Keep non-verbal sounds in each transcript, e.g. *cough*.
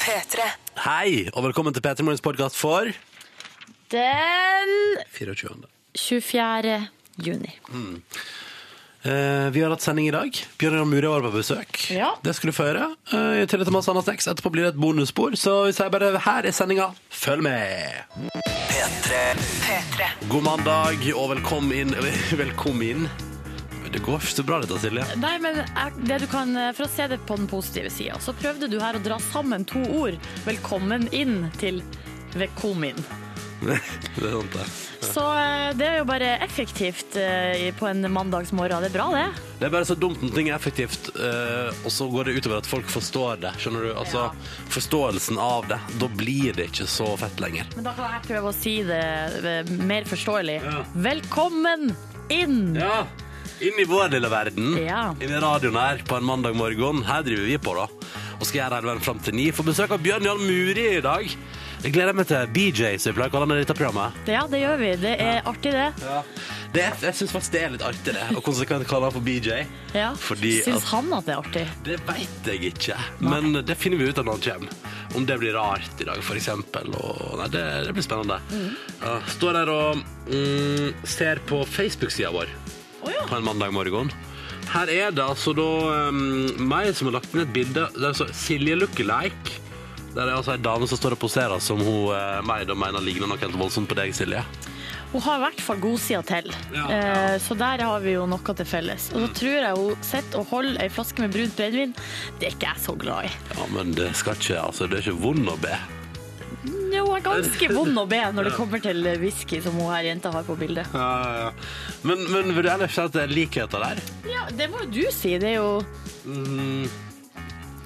P3. Hei, og velkommen til P3 Morgens podkast for Den 24. 24. juni. Eh, vi har hatt sending i dag. Bjørnar Muri var på besøk. Ja. Det skulle du få høre. I tillegg til masse annet snacks. Etterpå blir det et bonusspor. Så vi sier bare her er sendinga. Følg med! P3. God mandag og velkommen inn. *laughs* Velkommen inn. Det går ikke så bra dette, Silje. Nei, men det du kan, For å se det på den positive sida, så prøvde du her å dra sammen to ord. Velkommen inn til Vekomin. *laughs* Det er sant, det. Så eh, det er jo bare effektivt eh, på en mandagsmorgen. Det er bra, det. Det er bare så dumt når ting er effektivt, eh, og så går det utover at folk forstår det. Skjønner du? Altså, Forståelsen av det. Da blir det ikke så fett lenger. Men da kan jeg prøve å si det eh, mer forståelig. Ja. Velkommen inn! Ja, inn i vår lille verden. Ja. Inn i radioen her på en mandag morgen. Her driver vi på, da. Og skal gjøre veien fram til ni. Får besøk av Bjørn Jarl Muri i dag. Jeg gleder meg til BJ, som vi pleier å kalle dette programmet. Ja, det gjør vi. Det er artig, det. Det er, jeg syns faktisk det er litt artig, det. Og konsekvent kalle han for BJ. Ja. Fordi Syns at- han at det er artig? Det veit jeg ikke, men det finner vi ut av når han kommer. Om det blir rart i dag, eksempel. Nei, det, det blir spennende. Ja, står der og mm, ser på Facebook-sida vår på en mandag morgen. Her er det altså da um, meg som har lagt inn et bilde. Det er altså Silje Lookalike. Der er altså ei dame som står og poserer som hun uh, meg da mener ligner noe helt voldsomt på deg, Silje. Hun har i hvert fall godsida til, Ja, Eh, så der har vi jo noe til felles. Og så tror jeg hun sitter og holder ei flaske med brunt brennevin. Det er ikke jeg så glad i. Ja, men det skal ikke, altså, det er ikke vondt å be. Jo, er ganske *laughs* vond å be når det kommer til whisky, som hun her jenta har på bildet. Ja, ja, ja. Men, men vil du ellers si at det er likheter der? Ja, det må jo du si. Det er jo Mm,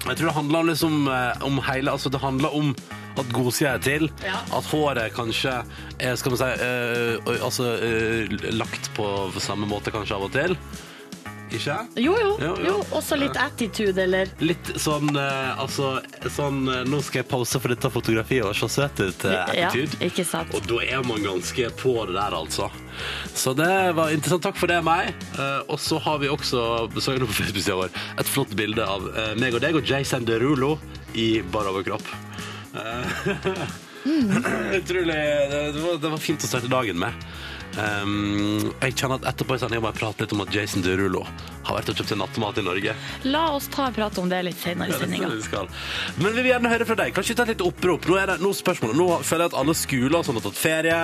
jeg tror det handler om, liksom, eh, om hele Altså, det handler om at godsida er til. Ja. At håret kanskje er, skal man si, eh, altså, ø, lagt på samme måte kanskje av og til. Ikke? Jo, jo. jo, jo også litt attitude, eller Litt sånn eh, Altså, sånn eh, Nå skal jeg pause for dette fotografiet og se søt ut. eh, Ja, attitude. ikke sant. Og da er man ganske på det der, altså. Så det var interessant. Takk for det, meg. Eh, og så har vi også besøk på Facebook-sida vår et flott bilde av eh, meg og deg og Jason Derulo i bar overkropp. Eh, *laughs* Utrolig det, det, var, det var fint å starte dagen med. Um, jeg kjenner at Etterpå i jeg må jeg prate litt om at Jason Derulo har vært og kjøpt seg nattmat i Norge. La oss ta en prat om det litt senere i sendinga. Men vi vil gjerne høre fra deg. Kanskje ta et lite opprop. Nå er det nå spørsmål spørsmålet. Nå føler jeg at alle skoler og sånn har tatt ferie.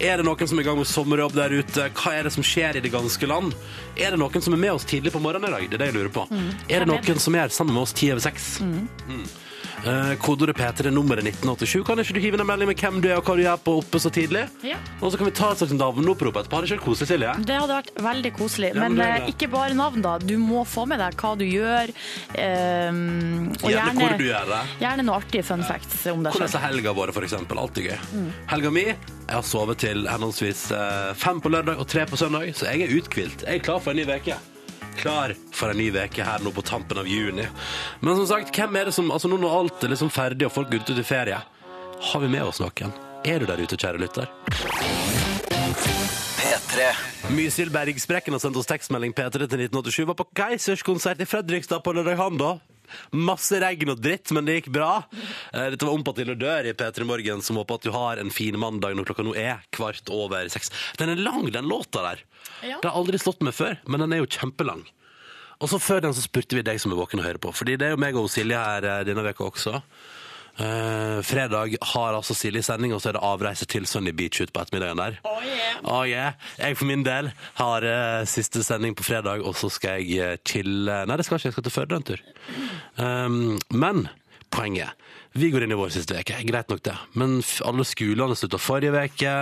Er det noen som er i gang med sommerjobb der ute? Hva er det som skjer i det ganske land? Er det noen som er med oss tidlig på morgenen i dag? Det er det jeg lurer på. Mm. Er det? noen som er sammen med oss ti over seks? Mm. Eh, kodeordet P3, nummeret 1987. Kan ikke du hive inn en melding med hvem du er og hva du gjør på oppe så tidlig? Ja. Og så kan vi ta et slags navneopprop etterpå. Har det ikke vært koselig, Silje? Det hadde vært veldig koselig. Ja, men men det eh, ikke bare navn, da. Du må få med deg hva du gjør. ehm, og Gjerne hvor du gjør det. gjerne noe artige fun facts om deg Hvordan er helga vår, for eksempel? Alltid gøy. Helga mi Jeg har sovet til henholdsvis eh, fem på lørdag og tre på søndag, så jeg er uthvilt. Jeg er klar for en ny veke. Klar for en ny veke her nå på tampen av juni. Men som sagt, hvem er det som Altså nå når alt er liksom ferdig og folk er ute til ferie, har vi med oss noen? Er du der ute, kjære lytter? P3. Mysil Bergsprekken har sendt oss tekstmelding P3 til 1987. Var på Keisers konsert i Fredrikstad på lørdag han da. Masse regn og dritt, men det gikk bra. Eh, Dette var Ompatil og dør i P3 Morgen, som håper at du har en fin mandag når klokka nå er kvart over seks. Den er lang, den låta der. Ja. Det har aldri slått meg før, men den er jo kjempelang. Og så før den så spurte vi deg som er våken og hører på, fordi det er jo meg og Silje her eh, denne veka også. Eh, fredag har altså Silje sending, og så er det avreise til Sunny Beach ut på ettermiddagen der. Oh, yeah. Oh, yeah. Jeg for min del har uh, siste sending på fredag, og så skal jeg Til, chille Nei, det skal ikke, jeg skal til Førde en tur. Um, men poenget Vi går inn i vår siste uke, greit nok det. Men alle skolene slutta forrige uke,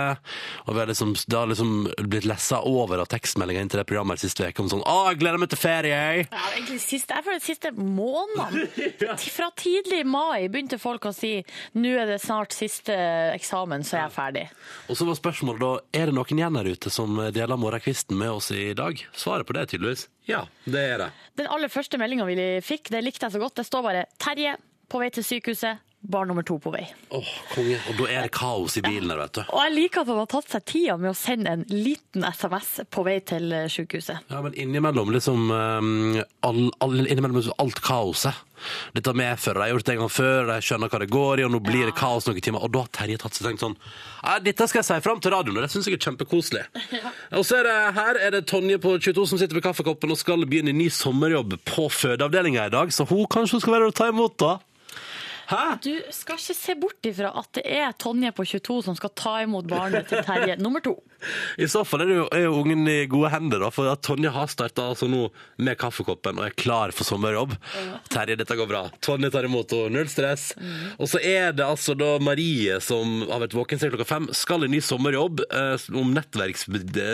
og vi har liksom, det har liksom blitt lessa over av tekstmeldinger inn til det programmet her siste uke om sånn Å, jeg gleder meg til ferie! jeg!» Ja, egentlig siste, jeg føler siste månedene. *laughs* Fra tidlig i mai begynte folk å si nå er det snart siste eksamen, så er jeg ferdig. Og så var spørsmålet da Er det noen igjen her ute som deler morgenkvisten med oss i dag? Svaret på det er tydeligvis ja. Det er det. Den aller første meldinga vi fikk, det likte jeg så godt. Det står bare 'Terje på vei til sykehuset'. barn nummer to på vei. Åh, konge. Og da er det kaos i bilen der, vet du. Og jeg liker at han har tatt seg tida med å sende en liten SMS på vei til eh, sykehuset. Ja, men innimellom liksom um, all, all, innimellom alt kaoset. Dette medfører, de har gjort det en gang før, de skjønner hva det går i, og nå blir det kaos noen timer. Og da har Terje tatt seg tenkt sånn Dette skal jeg si fram til radioen, og det syns jeg er kjempekoselig. *laughs* Og så er det her er det Tonje på 22 som sitter ved kaffekoppen og skal begynne ny sommerjobb på fødeavdelinga i dag, så hun kanskje hun skal være og ta imot, da. Hæ? Du skal ikke se bort ifra at det er Tonje på 22 som skal ta imot barnet til Terje *laughs* nummer to. I så fall er, det jo, er jo ungen i gode hender, da, for at Tonje har starta altså nå med kaffekoppen og er klar for sommerjobb. Terje, dette går bra. Tonje tar imot henne, null stress. Og så er det altså da Marie som har vært våken siden klokka fem, skal i ny sommerjobb eh, om nettverks,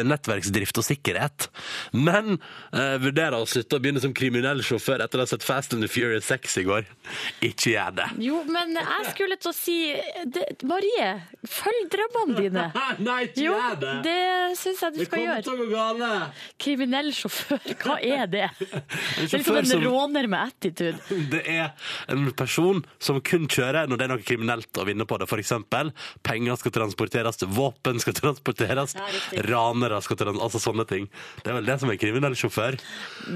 nettverksdrift og sikkerhet. Men eh, vurderer å slutte å begynne som kriminell sjåfør etter å ha sett Fast and the Furious 6 i går. Ikke gjør det. Jo, men jeg skulle til å si det, Marie, følg drømmene dine. *laughs* Nei, ikke Jo, gjør det! det syns jeg du skal gjøre. Det kommer til å gå gale. Kriminell sjåfør, hva er det? *laughs* Det er liksom en som- råner med attitude. *laughs* Det er en person som kun kjører når det er noe kriminelt å vinne på det. Eksempel, penger skal transporteres, våpen skal transporteres, Ja, ranere skal transporteres, altså sånne ting. Det er vel det som er kriminell sjåfør.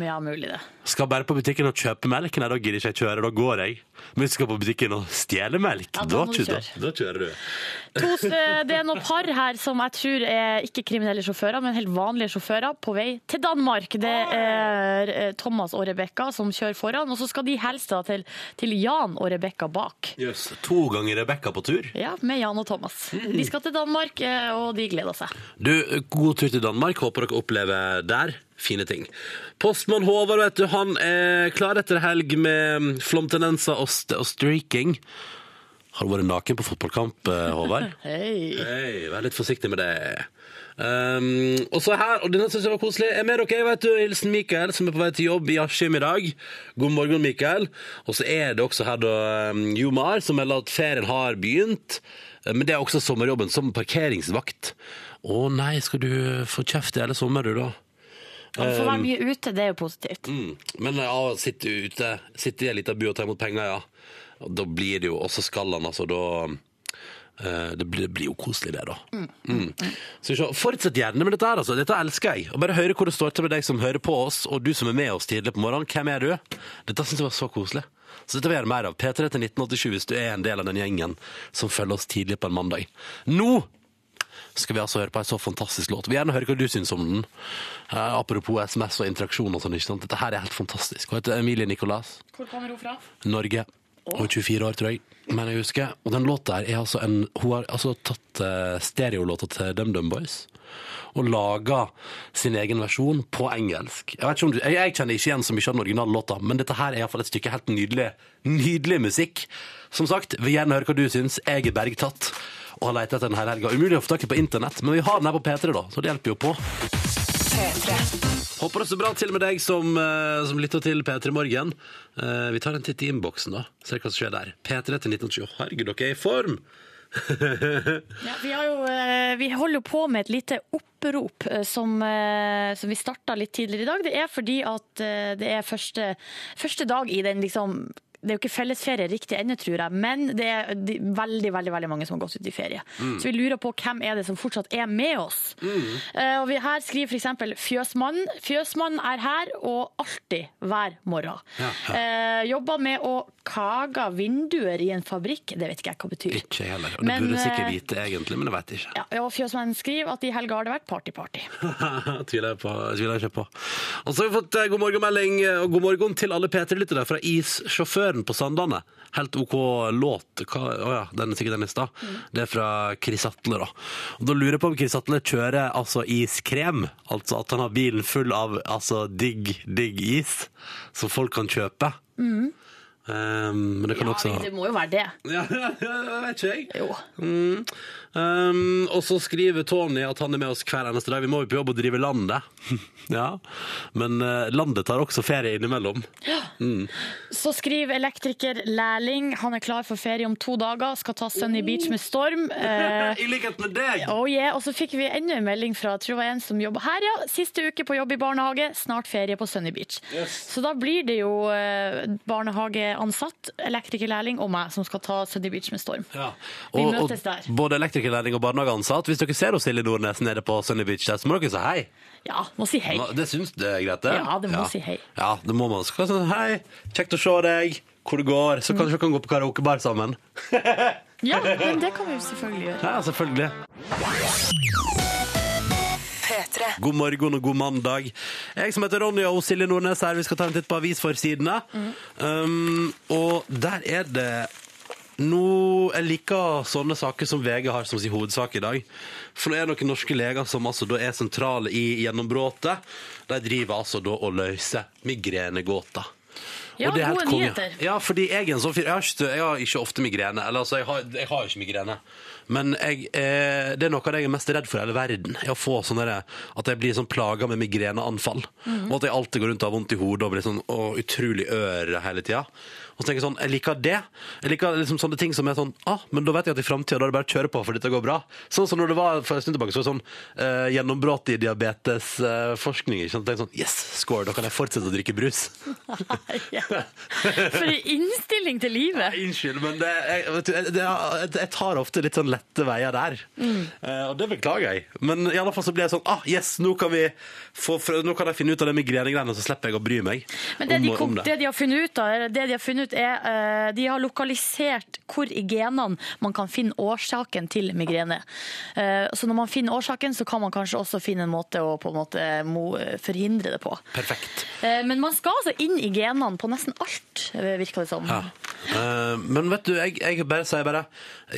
Ja, mulig det. Skal bare på butikken og kjøpe melk, nei, da gidder ikke jeg kjøre, da går jeg. Men hvis du skal på butikken og stjele melk, Ja, da da, da, kjører du. To, eh, det er noen par her som jeg tror er ikke kriminelle sjåfører, men helt vanlige sjåfører på vei til Danmark. Det er eh, Thomas og Rebekka som kjører foran, og så skal de hilse da til, til Jan og Rebekka bak. Jøss. To ganger Rebekka på tur. Ja, med Jan og Thomas. De skal til Danmark, eh, og de gleder seg. Du, god tur til Danmark. Håper dere opplever der fine ting. Postmann Håvard, vet du, han er klar etter helg med flomtendenser og, st og streaking. Har du vært naken på fotballkamp, eh, Håvard? *laughs* Hei. Hei, vær litt forsiktig med det. Um, og så her, og denne synes jeg var koselig, er med dere, vet du, hilsen Mikael, som er på vei til jobb i Askim i dag. God morgen, Mikael. Og så er det også her da um, Jomar, som melder at ferien har begynt. Eh, Men det er også sommerjobben som parkeringsvakt. Å nei, skal du få kjeft i hele sommer, du da? Han får være mye ute, det er jo positivt. Mm. Men ja, sitte ute, sitte i en liten bu og ta imot penger, ja. Da blir det jo, og så skal han altså da eh, det blir, det blir jo koselig det, da. Mm. Så vi Fortsett gjerne med dette her, altså. Dette elsker jeg. Og bare høre hvor det står til med deg som hører på oss, og du som er med oss tidlig på morgenen. Hvem er du? Dette syns jeg var så koselig. Så dette vil jeg gjøre mer av. P3 til 1987 hvis du er en del av den gjengen som følger oss tidlig på en mandag. Nå skal vi altså høre på en så fantastisk låt. Vi vil gjerne høre hva du syns om den. Uh, apropos SMS og interaksjon og sånn. ikke sant? Dette her er helt fantastisk. Hun heter Emilie Nicolas. Hvor kommer hun fra? Norge. Hun er 24 år, tror jeg. Men jeg husker. Og den låta her er altså en Hun har altså tatt uh, stereolåta til DumDum Boys og laga sin egen versjon på engelsk. Jeg, du, jeg, jeg kjenner ikke igjen så mye av den originale låta, men dette her er iallfall et stykke helt nydelig, nydelig musikk. Som sagt, vil gjerne høre hva du syns. Jeg er bergtatt og har leita etter den hele helga. Umulig å få tak i på internett, men vi har den her på P3, da, så det hjelper jo på. Håper det står bra til med deg som, eh, som lytter til P3 Morgen. Eh, vi tar en titt i innboksen, da. Ser hva som skjer der. P3 til 1920. Herregud, dere er i form! *laughs* Ja, vi, jo, eh, vi holder jo på med et lite opprop som, som vi starta litt tidligere i dag. Det er fordi at det er første, første dag i den liksom det er jo ikke fellesferie riktig ennå, tror jeg, men det er veldig veldig, veldig mange som har gått ut i ferie. Så vi lurer på hvem er det som fortsatt er med oss. Eh, og vi her skriver f.eks. Fjøsmannen. Fjøsmannen er her og alltid hver morgen. Ja, Uh, jobber med å kage vinduer i en fabrikk. Det vet ikke jeg hva betyr. Ikke heller. Og det Men, burde jeg sikkert eh, vite, egentlig, men jeg vet ikke. Ja, og Fjøsmannen skriver at i helga har det vært party-party. *laughs* tviler jeg på. Tviler jeg ikke på. Og så har vi fått god morgenmelding og god morgen til alle P3-lyttere fra Issjåføren på Sandane. Helt OK låt. Å oh ja, den er sikkert den i stad. Det er fra Chris Atle, da. Og da lurer jeg på om Chris Atle kjører altså iskrem. Altså at han har bilen full av altså digg, digg is som folk kan kjøpe. Um, men det kan Ja, også det må jo være det. *laughs* Ja, vet ikke jeg. Jo. Mm. Um, og så skriver Tony at han er med oss hver eneste dag. Vi må jo på jobb og drive landet. *laughs* ja. Men uh, landet tar også ferie innimellom. Ja. Så skriver elektriker Lærling, han er klar for ferie om to dager, skal ta Sunny Beach med storm. Uh, *laughs* I likhet med deg! Oh yeah. Og så fikk vi enda en melding fra jeg tror det var en som jobber her, ja. Siste uke på jobb i barnehage, snart ferie på Sunny Beach. Yes. Så da blir det jo uh, barnehageansatt, elektrikerlærling og meg, som skal ta Sunny Beach med storm. Ja. Vi Og, møtes og der. både elektrikerlærling og barnehageansatt. Hvis dere ser hos Silje Nordnes nede på Sunny Beach, der, så må dere si hei. Ja, må si hei. Nå, Det syns du er greit, det? Ja, det må si hei. Ja, det må man. Skal si hei, kjekt å se deg, hvor det går. Så kanskje vi kan gå på karaokebar sammen. *laughs* Ja, men det kan vi jo selvfølgelig gjøre. Ja, selvfølgelig. P3. God morgen og god mandag. Jeg som heter Ronny og Silje Nordnes her, vi skal ta en titt på avisforsidene. Um, og der er det nå Jeg liker sånne saker som VG har som sin hovedsak i dag. For nå er det noen norske leger som altså da er sentrale i gjennombruddet. De driver altså da og løser migrenegåter. Ja, gode nyheter. Ja, fordi jeg er en sånn fyr. Jeg jeg har ikke ofte migrene. Eller altså, jeg har, jeg har ikke migrene. Men jeg, eh, det er noe av det jeg er mest redd for i hele verden. Er å få sånne At jeg blir sånn plaga med migreneanfall. Mhm. Og at jeg alltid går rundt og har vondt i hodet og blir sånn og utrolig ør hele tida. Og så tenker jeg sånn, jeg liker det. Jeg liker liksom sånne ting som er sånn ah, men da vet jeg at i framtida er det bare å kjøre på, for dette går bra. Sånn som når det var for en stund tilbake, så var det sånn eh, gjennombrudd i diabetesforskning. Så sant? Jeg sånn, yes, score, da kan jeg fortsette å drikke brus. *laughs* For en innstilling til livet. Unnskyld, men det, jeg, vet du, det, jeg, tar ofte litt sånn lette veier der. Eh, og det beklager jeg. Men i alle fall så blir jeg sånn ah, yes, nå kan, vi få, nå kan jeg finne ut av det migrenegreiene, så slipper jeg å bry meg Men det om, de, om kom, det. det de har funnet ut av, det de har funnet ut er eh, De har lokalisert hvor i genene man kan finne årsaken til migrene. Eh, så når man finner årsaken, så kan man kanskje også finne en måte å på en måte forhindre det på. Perfekt. Eh, men man skal altså inn i genene på nesten alt, virker det som. Ja. Men vet du, jeg, jeg bare sier bare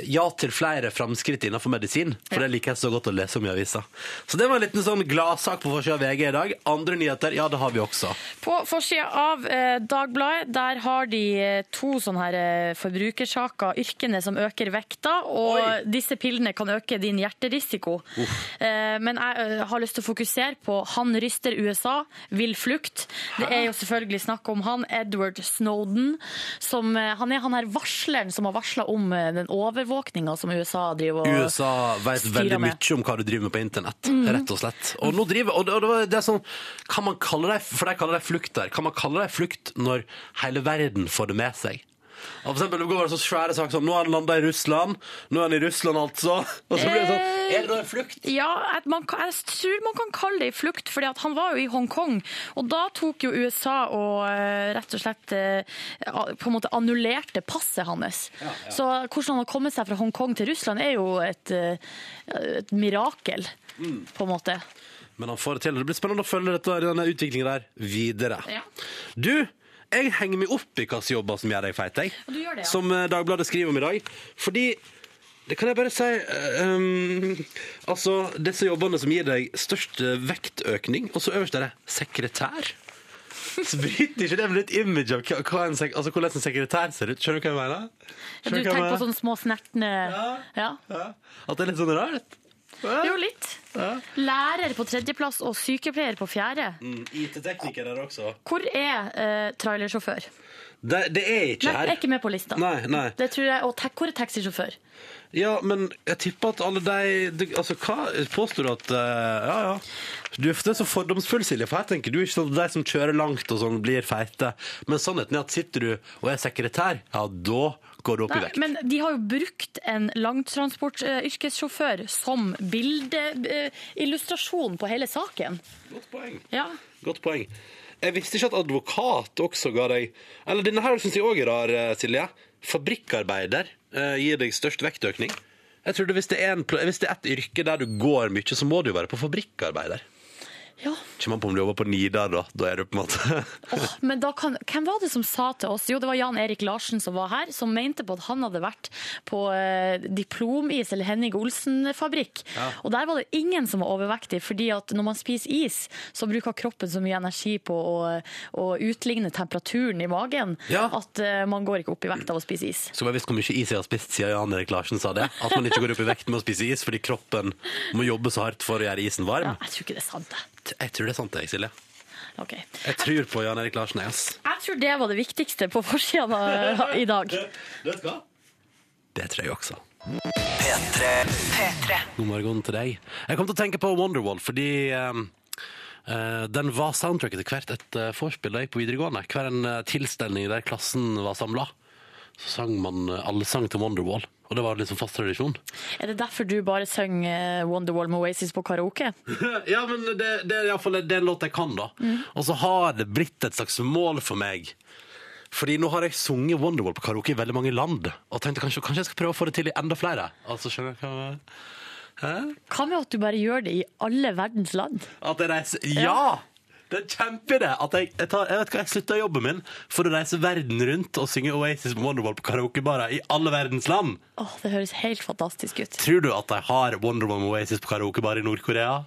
ja til flere framskritt innenfor medisin, for det liker jeg så godt å lese om i avisa. Så det var en liten sånn gladsak på forsida av VG i dag. Andre nyheter, ja, det har vi også. På forsida av Dagbladet der har de to sånne her, eh, forbrukersaker. Yrkene som øker vekta, og Oi. disse pillene kan øke din hjerterisiko. Uff. men jeg eh, har lyst til å fokusere på han ryster USA, vil flukt. Det er jo selvfølgelig snakk om han Edward Snowden. Som, eh, han er han her varsleren som har varsla om eh, den overvåkninga som USA driver og USA vet veldig med. mye om hva du driver med på internett, Mm. rett og slett. Og nå driver, og det, og det, det er sånn, kan man kalle det, for de kaller det flukt der, kan man kalle det flukt når hele verden får det med seg? Og for eksempel, det går så svære saker som, nå har han landet i Russland, nå er han i Russland altså, *laughs* og så blir det sånn, Eh, er det da en flukt? Ja, man, jeg tror man kan kalle det en flukt, at han var jo i Hongkong. Og da tok jo USA og eh, rett og slett eh, på en måte annullerte passet hans. Så hvordan han har kommet seg fra Hongkong til Russland er jo et, et mirakel, på en måte. Men han får det til, det blir spennende å følge dette, denne utviklingen der videre. Ja. Du, jeg henger meg opp i hvilke jobber som gjør deg feit, jeg. Og du gjør det, ja. Som eh, Dagbladet skriver om i dag. Fordi det kan jeg bare si eh, um, Altså, disse jobbene som gir deg størst eh, vektøkning, og så øverst er det sekretær. Så bryter ikke det med litt image av hva, hva en sek altså, hvordan en sekretær ser ut? Skjønner du hva jeg mener? Ja, du hva jeg tenker på mener? sånne små snertne Ja. Ja. At det er litt sånn rart? Jo, litt. Lærer på tredjeplass og sykepleier på fjerde. Mm, IT-tekniker der også. Hvor er eh, trailersjåfør? Det, det er ikke Nei, jeg er ikke med på lista. Nei, nei. Det tror jeg, og te- hvor er taxisjåfør? Ja, men jeg tipper at alle de de- Altså, hva påstår du at eh, Ja, ja. Du er er så fordomsfull, Silje, for her tenker du ikke sånn at de som kjører langt og sånn, blir feite. Men sannheten er at sitter du og er sekretær, ja, da går det opp i vekt. men de har jo brukt en langtransportyrkessjåfør som bildeillustrasjon på hele saken. Godt poeng. Ja. Godt poeng. Jeg visste ikke at advokat også ga deg Eller denne her syns jeg òg er rar, eh, Silje. Fabrikkarbeider eh, gir deg størst vektøkning. Jeg trodde hvis det, er en, hvis det er et yrke der du går mye, så må du jo være på fabrikkarbeider. Ja. Kommer an på om du jobber på Nidar, da. Da er du på en måte *laughs* oh, men da kan, hvem var det som sa til oss? Jo, det var Jan Erik Larsen som var her, som mente på at han hadde vært på eh, diplomis eller Henning Olsen-fabrikk. Ja. Og der var det ingen som var overvektig, fordi at når man spiser is, så bruker kroppen så mye energi på å, å utligne temperaturen i magen Ja. at eh, man går ikke opp i vekt av å spise is. Så jeg visst hvor mye is jeg har spist siden Jan Erik Larsen sa det. At man ikke går opp i vekt med å spise is fordi kroppen må jobbe så hardt for å gjøre isen varm. Ja, jeg tror ikke det er sant. Jeg tror det er sant, jeg, Silje. Okay. Jeg tror på Jan Erik Larsen, Yes. Jeg tror det var det viktigste på forsida *laughs* i dag. Det skal. Det tror jeg også. P3. God morgen til deg. Jeg kom til å tenke på Wonderwall fordi um, uh, den var soundtracket til hvert et uh, vorspiel da jeg gikk på videregående. Hver en uh, tilstelning der klassen var samla. Så sang man uh, allsang til Wonderwall. Og det var liksom fast tradisjon. Er det derfor du bare synger Wonderwall med Oasis på karaoke? *laughs* ja, men det, det er iallfall den låta jeg kan, da. Og så har det blitt et slags mål for meg. Fordi nå har jeg sunget Wonderwall på karaoke i veldig mange land. Og tenkte kanskje, kanskje jeg skal prøve å få det til i enda flere. Altså, skjønner du hva Hæ? Hva med at du bare gjør det i alle verdens land? At jeg reiser Ja! Ja! Det er kjempeidé! At jeg, jeg, tar, jeg vet hva, jeg slutta jobben min for å reise verden rundt og synge Oasis med Wonderwall på karaokebarer i alle verdens land. Åh, Det høres helt fantastisk ut. Tror du at de har Wonderwall med Oasis på karaokebar i Nord-Korea?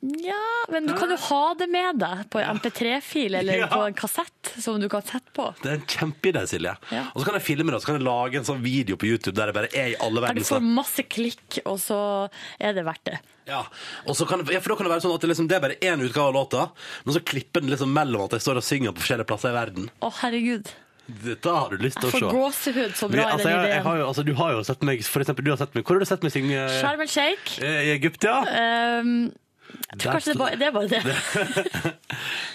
Ja, men du kan jo ha det med deg på en MP3-fil eller Ja. på en kassett som du kan sette på. Det er en kjempeidé, Silje. Ja. Og så kan jeg filme det, og så kan jeg lage en sånn video på YouTube der jeg bare er i alle Der du verdens får land. masse klikk, og så er det verdt det. Ja. Og så kan, ja, for da kan det være sånn at det, liksom, det er bare én utgave av låta, men så klipper den liksom mellom at jeg står og synger på forskjellige plasser i verden. Å, herregud. Dette har du lyst til Jeg å se. får gåsehud, så Vi- bra er altså, den jeg, jeg har ideen. jo, altså, du har jo sett meg For eksempel, du har sett meg Hvor har du sett meg synge? Sharm el Sheikh. Eh, I Egypt, ja. Um, jeg tror kanskje det bare det. Er bare det. *laughs*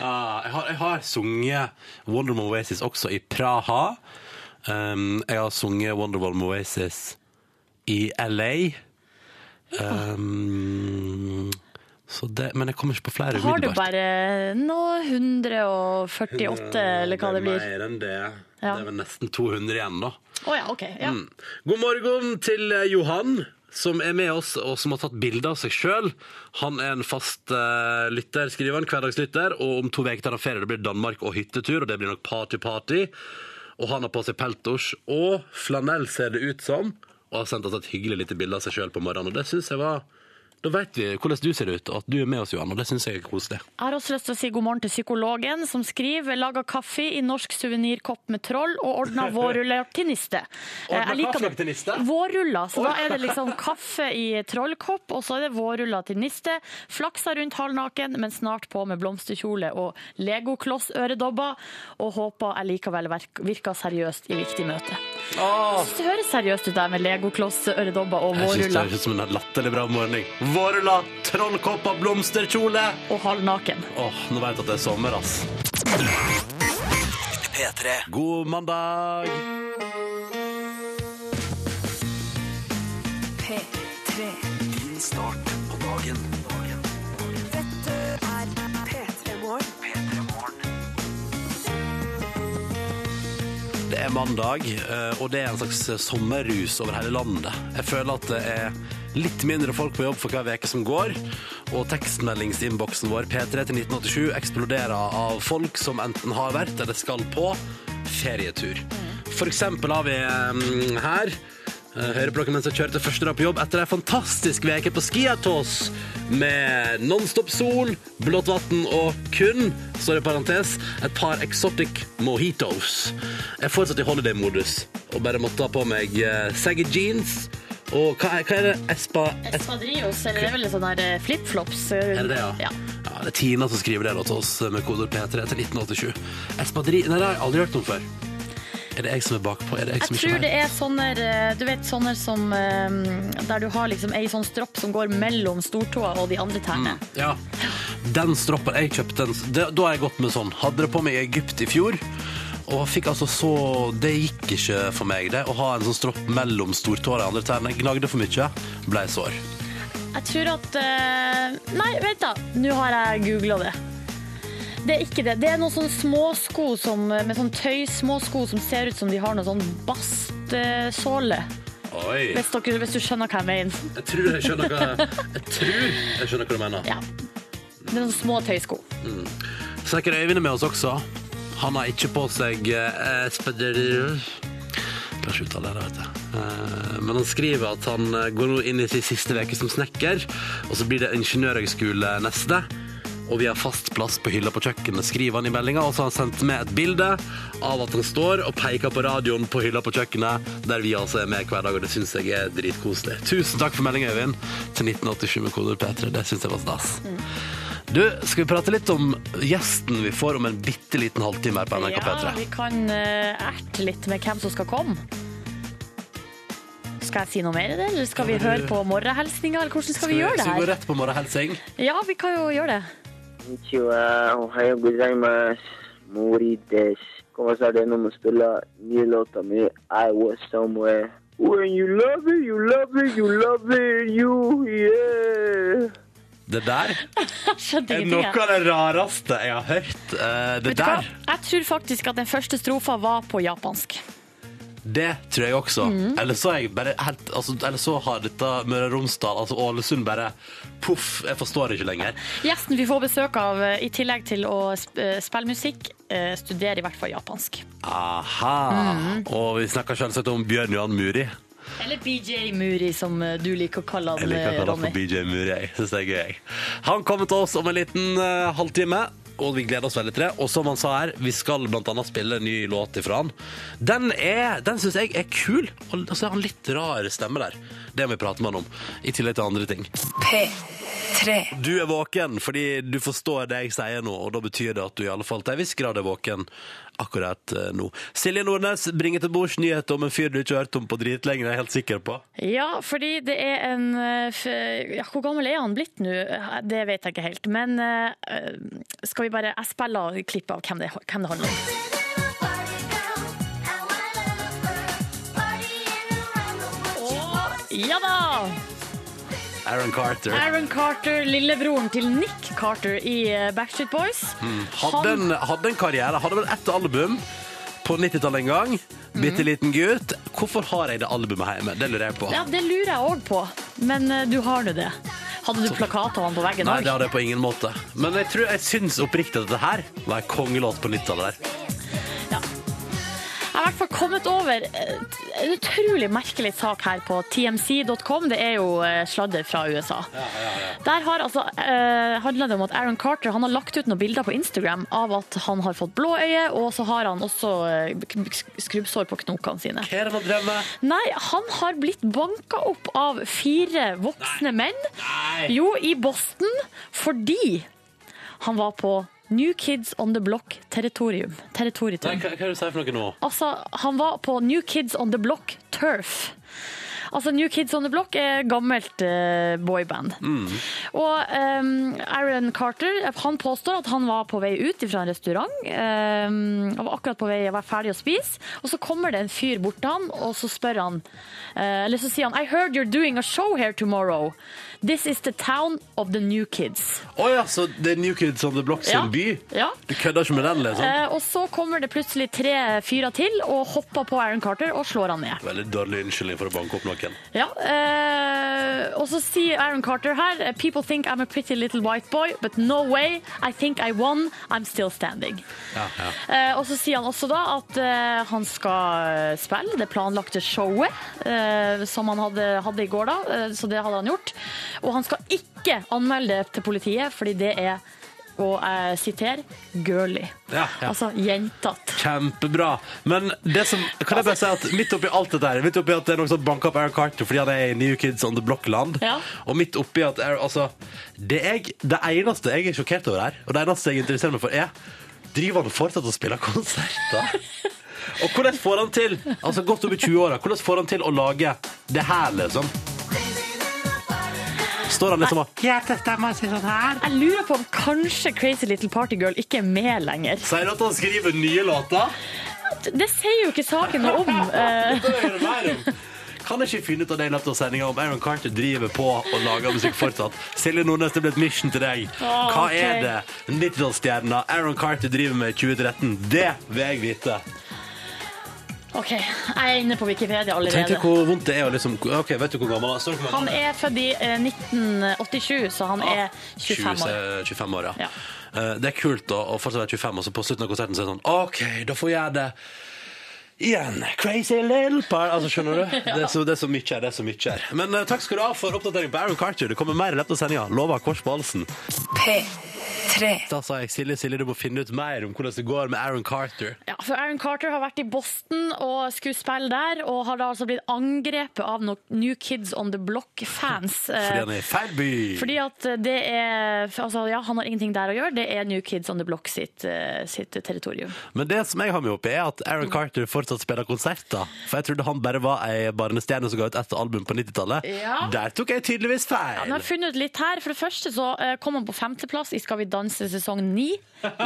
Ah, jeg, har, jeg har sunget Wonderwall Oasis også i Praha. Um, jeg har sunget Wonderwall Oasis i LA. Um, så det, men jeg kommer ikke på flere Har du bare nå 148, eller hva det blir? er mer enn det. Ja. Det er vel nesten 200 igjen, da. Oh, ja, okay, Ja. Mm. God morgen til eh, Johan, som er med oss og som har tatt bilde av seg sjøl. Han er en fast eh, lytter, skriver han, hverdagslytter, og om to uker tar han ferie. Det blir Danmark og hyttetur, og det blir nok party-party. Og han har på seg peltors og flanell, ser det ut som, og har sendt oss et hyggelig lite bilde av seg sjøl på morgenen. Og det synes jeg var Da vet vi hvordan du ser ut, og at du er med oss, Johan, og det syns jeg er koselig. Jeg har også lyst til å si god morgen til psykologen, som skriver laga kaffe i norsk suvenirkopp med troll og ordna vårruller til niste. Eh, jeg liker kaffe det. til niste? Vårruller. Så da er det liksom kaffe i trollkopp, og så er det vårruller til niste. Flaksa rundt halvnaken, men snart på med blomsterkjole og legokloss-øredobber. Og håper jeg likevel virker seriøst i viktig møte. Det høres seriøst ut der med legokloss-øredobber og Jeg syns det vårruller. høres ut som en latterlig bra morgen. Vårruller, trollkopper, blomsterkjole. Og halvnaken. Åh, nå vet jeg at det er sommer, ass. P3. God mandag! P3. Din start på dagen. Dette er P3 Morgen. P3 Morgen. Det er mandag, eh, og det er en slags sommerrus over hele landet. Jeg føler at det er litt mindre folk på jobb for hver veke som går, og tekstmeldingsinnboksen vår P3 til 1987 eksploderer av folk som enten har vært eller skal på ferietur. For eksempel har vi um, her eh, Hører på dere mens jeg kjørte første dag på jobb etter ei fantastisk veke på Skiatos med nonstop sol, blått vann og kun, står det i parentes, et par exotic mojitos. Jeg fortsatt i holiday-modus og bare måtte ta på meg eh, saggy jeans. Og hva er, hva er det? Espa... Es Espadrillos, eller det er vel sånn her flipflops? er det det, ja? ja. ja? Det er Tina som skriver det da til oss med kodord P3 til 1987. Espadri... Nei, det har jeg aldri hørt om før. Er det jeg som er bakpå? Er det jeg, Jeg tror det er sånne, eh, du vet, sånne som eh, Der du har liksom ei sånn stropp som går mellom stortåa og de andre tærne. Ja. Den stroppen jeg kjøpte, den, da har jeg gått med sånn. Hadde det på meg i Egypt i fjor. Og fikk altså så Det gikk ikke for meg, det. Å ha en sånn stropp mellom stortåa og de andre tærne. Gnagde for mye. Blei sår. Jeg tror at eh, Nei, vent da. Nå har jeg googla det. Det er ikke det. Det er noen sånne småsko som, med sånn tøysmåsko som ser ut som de har noe sånn bastsåle. Oi. Hvis, dere- hvis du skjønner hva jeg mener. Jeg tror jeg skjønner hva Jeg tror jeg skjønner hva du mener. Ja. Det er noen små tøysko. Snekker Øyvind er med oss også. Han har ikke på seg eh, speder- Klarer uttale det, vet du. Eh, Men han skriver at han eh, går nå inn i sin siste uke som snekker, og så blir det ingeniørhøgskole neste. Og vi har fast plass på hylla på kjøkkenet, skriver han i meldinga. Og så har han sendt med et bilde av at han står og peker på radioen på hylla på kjøkkenet, der vi altså er med hver dag, og det syns jeg er dritkoselig. Tusen takk for meldinga, Øyvind, til 1987 med koder P3. Det syns jeg var stas. Du, skal vi prate litt om gjesten vi får om en bitte liten halvtime her på NRK P3? Ja, vi kan uh, erte litt med hvem som skal komme. Skal jeg si noe mer i det, eller skal vi høre på morgenhilsninga, eller hvordan skal vi gjøre det Skal vi gå her? rett på morgenhelsing? Ja, vi kan jo gjøre det. I Was Somewhere. When you love it, you love it, you love it, you, yeah. Det der *laughs* er noe av det rareste jeg har hørt. Eh, det der, Jeg tror faktisk at den første strofa var på japansk. det tror jeg også. Mm. Eller så jeg bare helt altså, Eller så har dette Møre og Romsdal, altså Ålesund, bare poff, jeg forstår det ikke lenger. Gjesten vi får besøk av, eh, i tillegg til å eh, spille musikk, eh, studerer i hvert fall japansk. Aha. Mm. Og vi snakker selvsagt om Bjørn Johan Muri. Eller BJ Muri, som eh, du liker å kalle han, Jeg liker å eh, kalle han Ronny. for BJ Muri. Jeg synes det er gøy. jeg. Han kommer til oss om en liten eh, halvtime, og vi gleder oss veldig til det. Og som han sa her, vi skal blant annet spille en ny låt ifra han. Den, er, den synes jeg er kul, og så har han litt rar stemme der. Det må vi prate med han om, i tillegg til andre ting. P3. Du er våken fordi du forstår det jeg sier nå, og da betyr det at du i alle fall til en viss grad er våken akkurat eh, nå. Silje Nordnes bringer til bords nyheter om en fyr du ikke har hørt om på dritlenge, det er jeg helt sikker på. Ja, fordi det er en eh, ja, Hvor gammel er han blitt nå? Det vet jeg ikke helt. Men eh, skal vi bare Jeg spiller klipp av hvem det, hvem det handler om. Ja da! Aaron Carter. Aaron Carter, lillebroren til Nick Carter i eh, Backstreet Boys. Hadde en, hadde en karriere, hadde vel ett album på 90-tallet en gang. Bitte liten gutt. Hvorfor har jeg det albumet hjemme? Det lurer jeg på. Ja, det lurer jeg òg på, men uh, du har nå det. Hadde du plakat av han på veggen Nei, det hadde jeg på ingen måte. Men jeg, tror, jeg syns oppriktig at dette her var en kongelåt på 90-tallet der. Jeg har i hvert fall kommet over eh, en utrolig merkelig sak her på tmc.com. Det er jo eh, sladder fra USA. Der har altså, eh, handler det om at Aaron Carter han har lagt ut noen bilder på Instagram av at han har fått blå øye, og så har han også eh, skrubbsår på knokene sine. Hva er det man drømmer? Nei, han har blitt banka opp av fire voksne menn. Jo, i Boston, fordi han var på New Kids on the Block-territorium. Nei, Territorium. hva, hva er det du sier for noe nå? Altså, han var på New Kids on the Block Turf. Altså, New Kids on the Block er gammelt eh, boyband. Og um, Aaron Carter han påstår at han var på vei ut fra en restaurant. Um, og var akkurat på vei å være ferdig å spise. Og så kommer det en fyr bort til han, og så spør han uh, Eller så sier han I heard you're doing a show here tomorrow. This is the town of the new kids. Å ja, så det er New Kids on the Block sin Ja. by? Ja. Du kødder ikke med den, liksom? Eh, og så kommer det plutselig tre fyrer til og hopper på Aaron Carter og slår han ned. Veldig dårlig unnskyldning for å banke opp noen. Ja, eh, og så sier Aaron Carter her People think I'm a pretty little white boy, but no way. I think I won. I'm still standing. Ja, ja. Eh, og så sier han også da at eh, han skal eh, spille det planlagte showet eh, som han hadde, hadde i går, da. Eh, så det hadde han gjort. Og han skal ikke anmelde det til politiet, fordi det er og jeg siterer girly. Ja, ja. Altså jentete. Kjempebra. Men det som, kan jeg bare si at midt oppi alt dette her, midt oppi at det er noen som banker opp Aaron Carter fordi han er i New Kids on the Block-land, Ja. og midt oppi at Aaron- altså, det, jeg, det eneste jeg er sjokkert over her, og det eneste jeg interesserer meg for, er driver han fortsatt og spiller konserter? *laughs* Og hvordan får han til, altså godt opp i 20-åra, hvordan får han til å lage det her, liksom? Står han liksom og si sånn her? Jeg lurer på om kanskje Crazy Little Party Girl ikke er med lenger. Sier du at han skriver nye låter? Det sier jo ikke saken noe om. *laughs* Eh. Kan jeg ikke finne ut av det i løpet av sendinga om Aaron Carter driver på og lager musikk fortsatt? Silje Nordnes, det ble et mission til deg. Hva er det 90-tallsstjerna Aaron Carter driver med i 2013? Det vil jeg vite. OK, jeg er inne på Wikipedia allerede. Tenk deg hvor vondt det er å liksom Ok, vet du hvor gammel han er? Han er født i eh, 1987, så han er 25 år. 25 år, ja. Ja. Eh, Det er kult å, å fortsatt være 25, og så på slutten av konserten så er det sånn OK, da får jeg det igjen. Crazy little part. Altså, skjønner du? *laughs* Det, er så, det er så mye her. det er så mye her. Men eh, takk skal du ha for oppdatering på Aaron Carter. Det kommer mer i løpet av sendinga. Lover kors på halsen. P3. Da sa jeg Silje, Silje, du må finne ut mer om hvordan det går med Aaron Carter. Ja, for Aaron Carter har vært i Boston og skulle spille der, og har da altså blitt angrepet av noen New Kids on the Block-fans. *laughs* Fordi han er i feil by. Fordi at det er Altså, ja, han har ingenting der å gjøre. Det er New Kids on the Block sitt, eh, sitt territorium. Men det som jeg har med opp i, er at Aaron Carter fortsatt spiller konserter. For jeg trodde han bare var ei barnestjerne som ga ut ett album på 90-tallet. Ja. Der tok jeg tydeligvis feil. Men jeg har funnet ut litt her. For det første så eh, kom han på femteplass i Skal vi danse sesong 9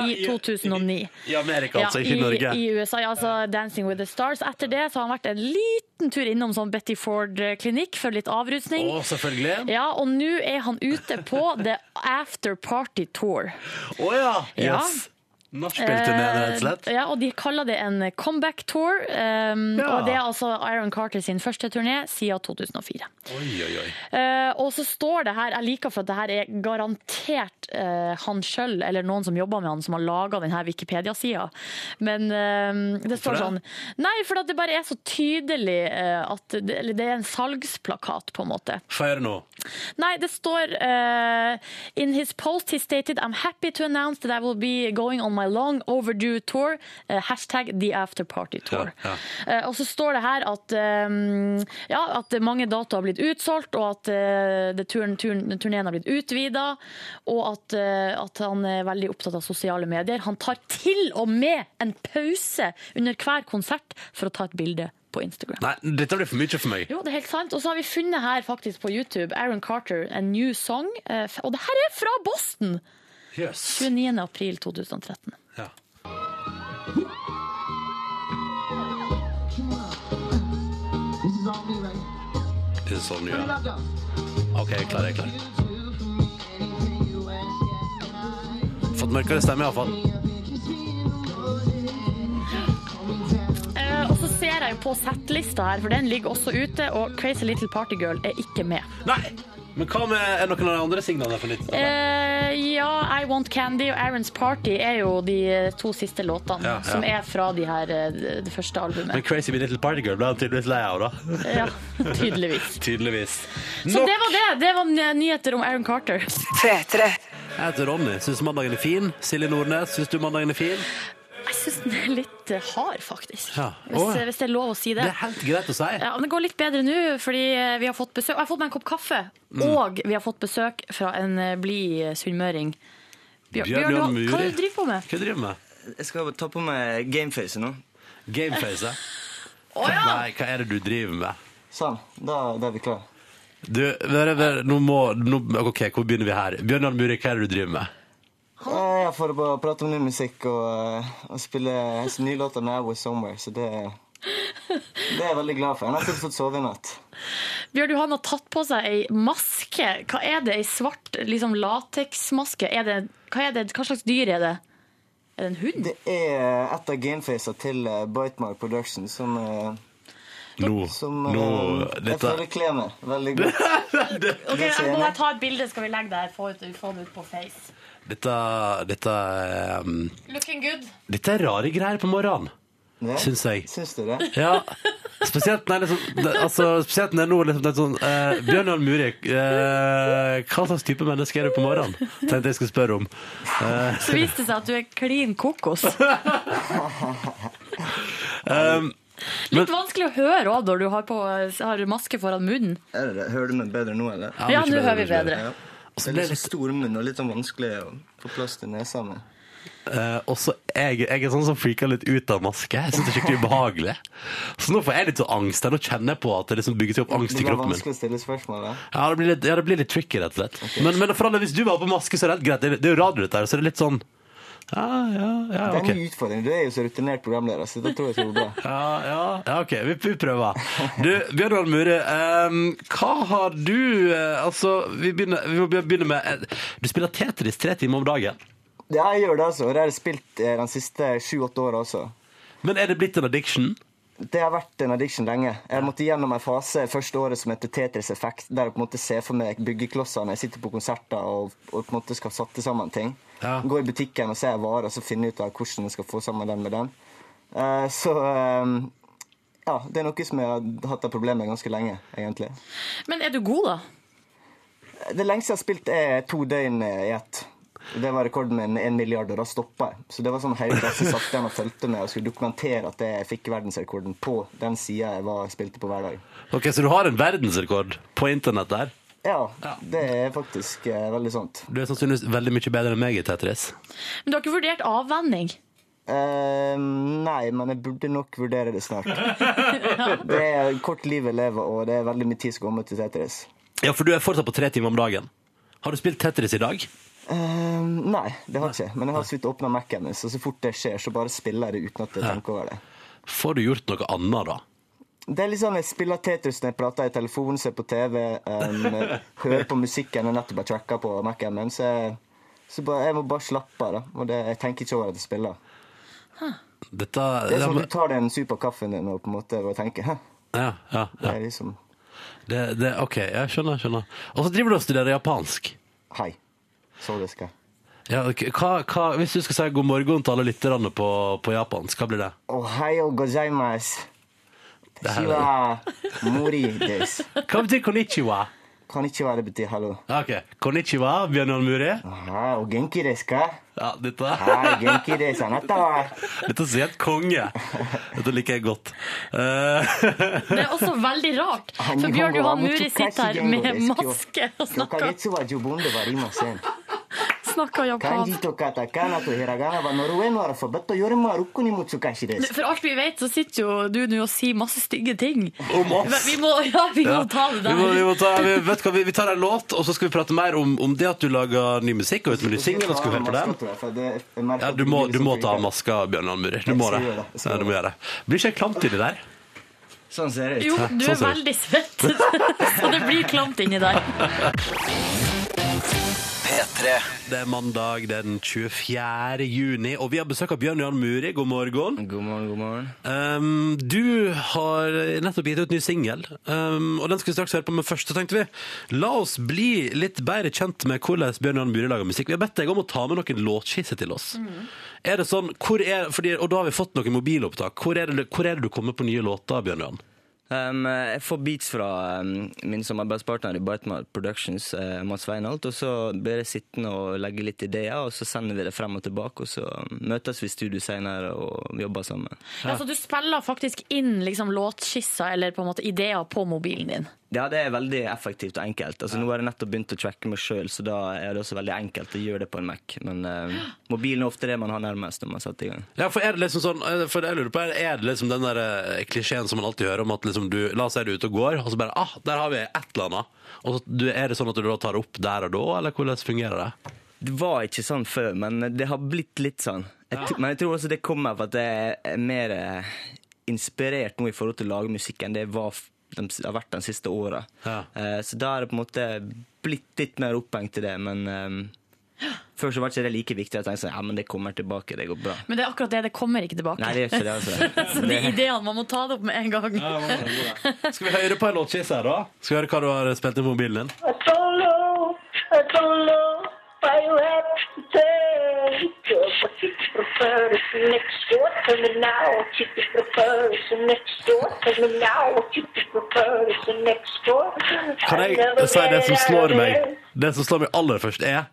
i *laughs* 2009. I Amerika, altså, ikke i Norge. I USA, ja, altså Dancing with the Stars. Etter det så har han vært en liten tur innom sånn Betty Ford-klinikk for litt avrusning. Å, selvfølgelig. Ja, og nå er han ute på The After Party Tour. ja! Ja. Yes. Nachspiel-turné, rett og slett. Eh, Ja, og de kaller det en comeback tour. Um, Ja. Og det er altså Iron Carter sin første turné siden 2004. Oi, oi, oi. Uh, og så står det her, jeg liker for at det her er garantert uh, han sjøl, eller noen som jobber med han, som har laga denne Wikipedia-sida. Men uh, det står det? sånn Nei, for at det bare er så tydelig at det, eller det er en salgsplakat, på en måte. Høre nå. Nei, det står eh, In his post he stated I'm happy to announce that I will be going on my long overdue tour. eh, hashtag the after party tour. Ja, Eh, og så står det her at, eh, ja, at mange datoer har blitt utsolgt, og at turen, turneen har blitt utvida, og at, at han er veldig opptatt av sosiale medier. Han tar til og med en pause under hver konsert for å ta et bilde på Instagram. Nei, dette blir for mye for meg. Jo, det er helt sant. Og så har vi funnet her faktisk på YouTube Aaron Carter, A New Song. Og det her er fra Boston! Yes. 29. april 2013. Ja. This is all new, right? Det ja. OK, jeg er klar. Jeg er klar. Fått mørkere stemme, iallfall. fall Og så ser jeg jo på settlista her, for den ligger også ute, og Crazy Little Party Girl er ikke med. Nei! Men hva med er noen av de andre signalene for 90 Eh, ja, I Want Candy og Aaron's Party er jo de to siste låtene, Ja, ja. som er fra de her, eh, det første albumet. Men Crazy Crazy Little Party Girl ble han tydeligvis lei av, da. Ja, tydeligvis. *laughs* Tydeligvis. Så det var det. Det var nyheter om Aaron Carter. 3 -3. Jeg heter Ronny. Syns mandagen er fin. Silje Nordnes, syns du mandagen er fin? Syns den er litt eh, hard, faktisk. Ja. Hvis, hvis det er lov å si Det det. er helt greit å si. Ja, men Det går litt bedre nå, fordi eh, vi har fått besøk. Jeg har fått meg en kopp kaffe, Mm. og vi har fått besøk fra en eh, blid sunnmøring. Bjørn, Bjørn Bjørn, Muri. hva- er det du driver på med? Hva driver du med? Jeg skal ta på meg gameface nå. Gameface? oh, *laughs* ja! Nei, hva er det du driver med? Sånn, da, da er vi klare. Du, vær, vær, nå må nå, OK, hvor begynner vi her? Bjørn Johan Muri, hva er det du driver med? Jeg får bare prate om ny musikk og, eh, og spille nye låter med I Was Somewhere, så det, det er jeg veldig glad for. Jeg har nesten fått sove i natt. Bjørn Johan har tatt på seg ei maske. Hva er det? Ei svart liksom, lateksmaske? Hva, hva slags dyr er det? Er det en hund? Det er et av genfacene til eh, Bitemark Production som, eh, Nå, som nå jeg Dette føler kler meg veldig godt. *laughs* Ok, det ser Nå må jeg. jeg ta et bilde, skal vi legge det her. Få, ut, få det ut på Face. Dette, dette, um, Looking good. dette er rare greier på morgenen, Ja. syns jeg. Syns du det? Ja, spesielt når, liksom, det, altså, spesielt når nå liksom, det er sånn eh, Bjørn Johan Muri, eh, hva slags type menneske er du på morgenen? Tenkte jeg skulle spørre om. Eh, Så viste det seg at du er klin kokos. *laughs* um, Litt vanskelig å høre òg når du har, på, har maske foran munnen. Er det det? Hører du meg bedre nå, eller? Ja, ja nå hører vi bedre. bedre. Det er litt jeg så litt, stor munn og litt sånn vanskelig å få plass til nesa med. Uh, og så jeg, jeg er sånn som freaker litt ut av maske. Jeg synes det er skikkelig ubehagelig. Så nå får jeg litt så angst. Nå kjenner jeg på at det liksom bygger seg opp angst Det i kroppen min. vanskelig å stille spørsmål, da. Ja, det blir litt, ja, det blir litt tricky, rett og slett. Men, men for alle, hvis du var på maske, så er det helt greit. Det det er jo radio, dette her, så det er litt sånn Ja, ja, ja, Det er en utfordring. Du er jo så rutinert programleder, så da tror jeg det går bra. *laughs* Ja, ja, ja OK. Vi, vi prøver. Du, Bjørn Johan Muri, ehm, hva har du uh, Altså, vi, begynner, vi må begynne med uh, Du spiller Tetris tre timer om dagen. Ja, jeg gjør det, altså. Det har jeg spilt uh, de siste sju-åtte åra også. Men er det blitt en addiction? Det har vært en addiction lenge. Jeg måtte gjennom en fase første året som heter Tetris Effect, der jeg på en måte ser for meg byggeklossene jeg sitter på konserter og, og på en måte skal sette sammen ting. Ja. Gå i butikken og se varer og så finne ut av hvordan jeg skal få sammen den med den. Uh, så uh, ja, det er noe som jeg har hatt et problem med ganske lenge, egentlig. Men er du god, da? Det lengste jeg har spilt, er to døgn i ett. Det var rekorden min en milliard, og da stoppa jeg. Så det var sånn hele klassen satt igjen og fulgte med og skulle dokumentere at jeg fikk verdensrekorden på den sida jeg var, spilte på hver dag. Ok, Så du har en verdensrekord på internett der? Ja, det er faktisk eh, veldig sånt. Du er sannsynligvis veldig mye bedre enn meg i Tetris. Men du har ikke vurdert avvenning? Eh, nei, men jeg burde nok vurdere det snart. *laughs* *laughs* Det er kort liv jeg lever, og det er veldig mye tid som går med til Tetris. Ja, for du er fortsatt på tre timer om dagen. Har du spilt Tetris i dag? Eh, nei, det har jeg ikke. Men jeg har så vidt åpna Mac-en min, så så fort det skjer, så bare spiller jeg det uten at jeg tenker over det. Får du gjort noe annet, da? Det er litt sånn, Jeg spiller Tetris når jeg prater i telefonen, ser på TV, um, *laughs* hører på musikken jeg nettopp har tracka på Mac-en min. Så, jeg, så bare, jeg må bare slappe av. da. Og det, jeg tenker ikke over at jeg spiller. Dette Det er som sånn, du tar deg en sup av kaffen din og på en måte og tenker Hæ? ja, ja, Det er liksom Det, det, OK, jeg skjønner. skjønner. Og så driver du og studerer japansk. Hei. Så det skal. Ja, ok. hva, hva, hvis du skal si god morgen til alle lytterne på, på japansk, hva blir det? Ohayo gozaimasu. Det mori des. Hva betyr konnichiwa? Konnichiwa, det betyr hallo. Ok, Konnichiwa, Bjørnar Muri. Aha, og genki desu ka? Ja, dette, Hei, genki desu. Anata wa? *laughs* dette sier helt konge. Dette liker jeg godt. Eh, *laughs* Det er også veldig rart, for Bjørn Johan Muri sitter her med maske og snakker, *laughs* Snakker japansk. For alt vi vet, så sitter jo du nå og sier masse stygge ting. Om oss. Vi må, ja, vi må Ja. ta det Vi, må, vi, må ta, vi, vet hva, vi, vi tar en låt, og så skal vi prate mer om, om det at du lager ny musikk. Og ut med ny singel. skal vi høre på den? Ja, du må, du må ta av maska, Bjørn Johan Du må det. Det. Ja, du må gjøre det. Blir ikke jeg klamt inni der? Sånn ser det ut. Jo, du sånn er veldig svett, *laughs* så det blir klamt inni der. *laughs* P3. Det er mandag den 24. juni, og vi har besøk av Bjørn Johan Muri. God morgen. God morgen, god morgen. Um, du har nettopp gitt ut ny singel, um, og den skal vi straks høre på. Men først så tenkte vi la oss bli litt bedre kjent med hvordan Bjørn Johan Muri lager musikk. Vi har bedt deg om å ta med noen låtskisser til oss. Er det sånn, hvor er, fordi, Og da har vi fått noen mobilopptak. Hvor er, det, hvor er det du kommer på nye låter, Bjørn Johan? Um, jeg får beats fra um, min samarbeidspartner i Bitemark Productions, uh, Mats Weinholt. Og så blir jeg sittende og legge litt ideer, og så sender vi det frem og tilbake. Og så møtes vi i studio senere og jobber sammen. Ja, så du spiller faktisk inn liksom, låtskisser eller på en måte ideer på mobilen din. Ja, det er veldig effektivt og enkelt. Altså, Nå har jeg nettopp begynt å tracke meg sjøl, så da er det også veldig enkelt å gjøre det på en Mac. Men uh, mobilen er ofte det man har nærmest når man setter i gang. Ja, for er det liksom sånn, eh, for jeg lurer på, er det liksom den der eh, klisjeen som man alltid hører om at liksom du, la oss si du er ute og går, og så bare, ah, der har vi et eller annet. Og så, du, er det sånn at du da tar det opp der og da, eller hvordan fungerer det? Det var ikke sånn før, men det har blitt litt sånn. Jeg, ja. Men jeg tror også det kommer av at jeg er mer inspirert nå i forhold til å lage musikk enn det jeg var, de, har vært de siste åra. Ja. Eh, så da er det på en måte blitt litt mer opphengt i det, men eh, *gasps* før så var ikke det like viktig. Jeg tenkte sånn, ja, men det kommer tilbake, det går bra. Men det er akkurat det, det kommer ikke tilbake. Nei, det gjør ikke det, altså. *laughs* så de Det, ideene, man må ta det opp med en gang. Skal vi høre på en låtskisse her da? Skal vi høre hva du har spilt i mobilen din? I don't know, I don't know why you have to take But you prefer it next door to me now What you prefer is next door to me now What you prefer is next door Kan jeg si det som slår meg? Det som slår meg aller først er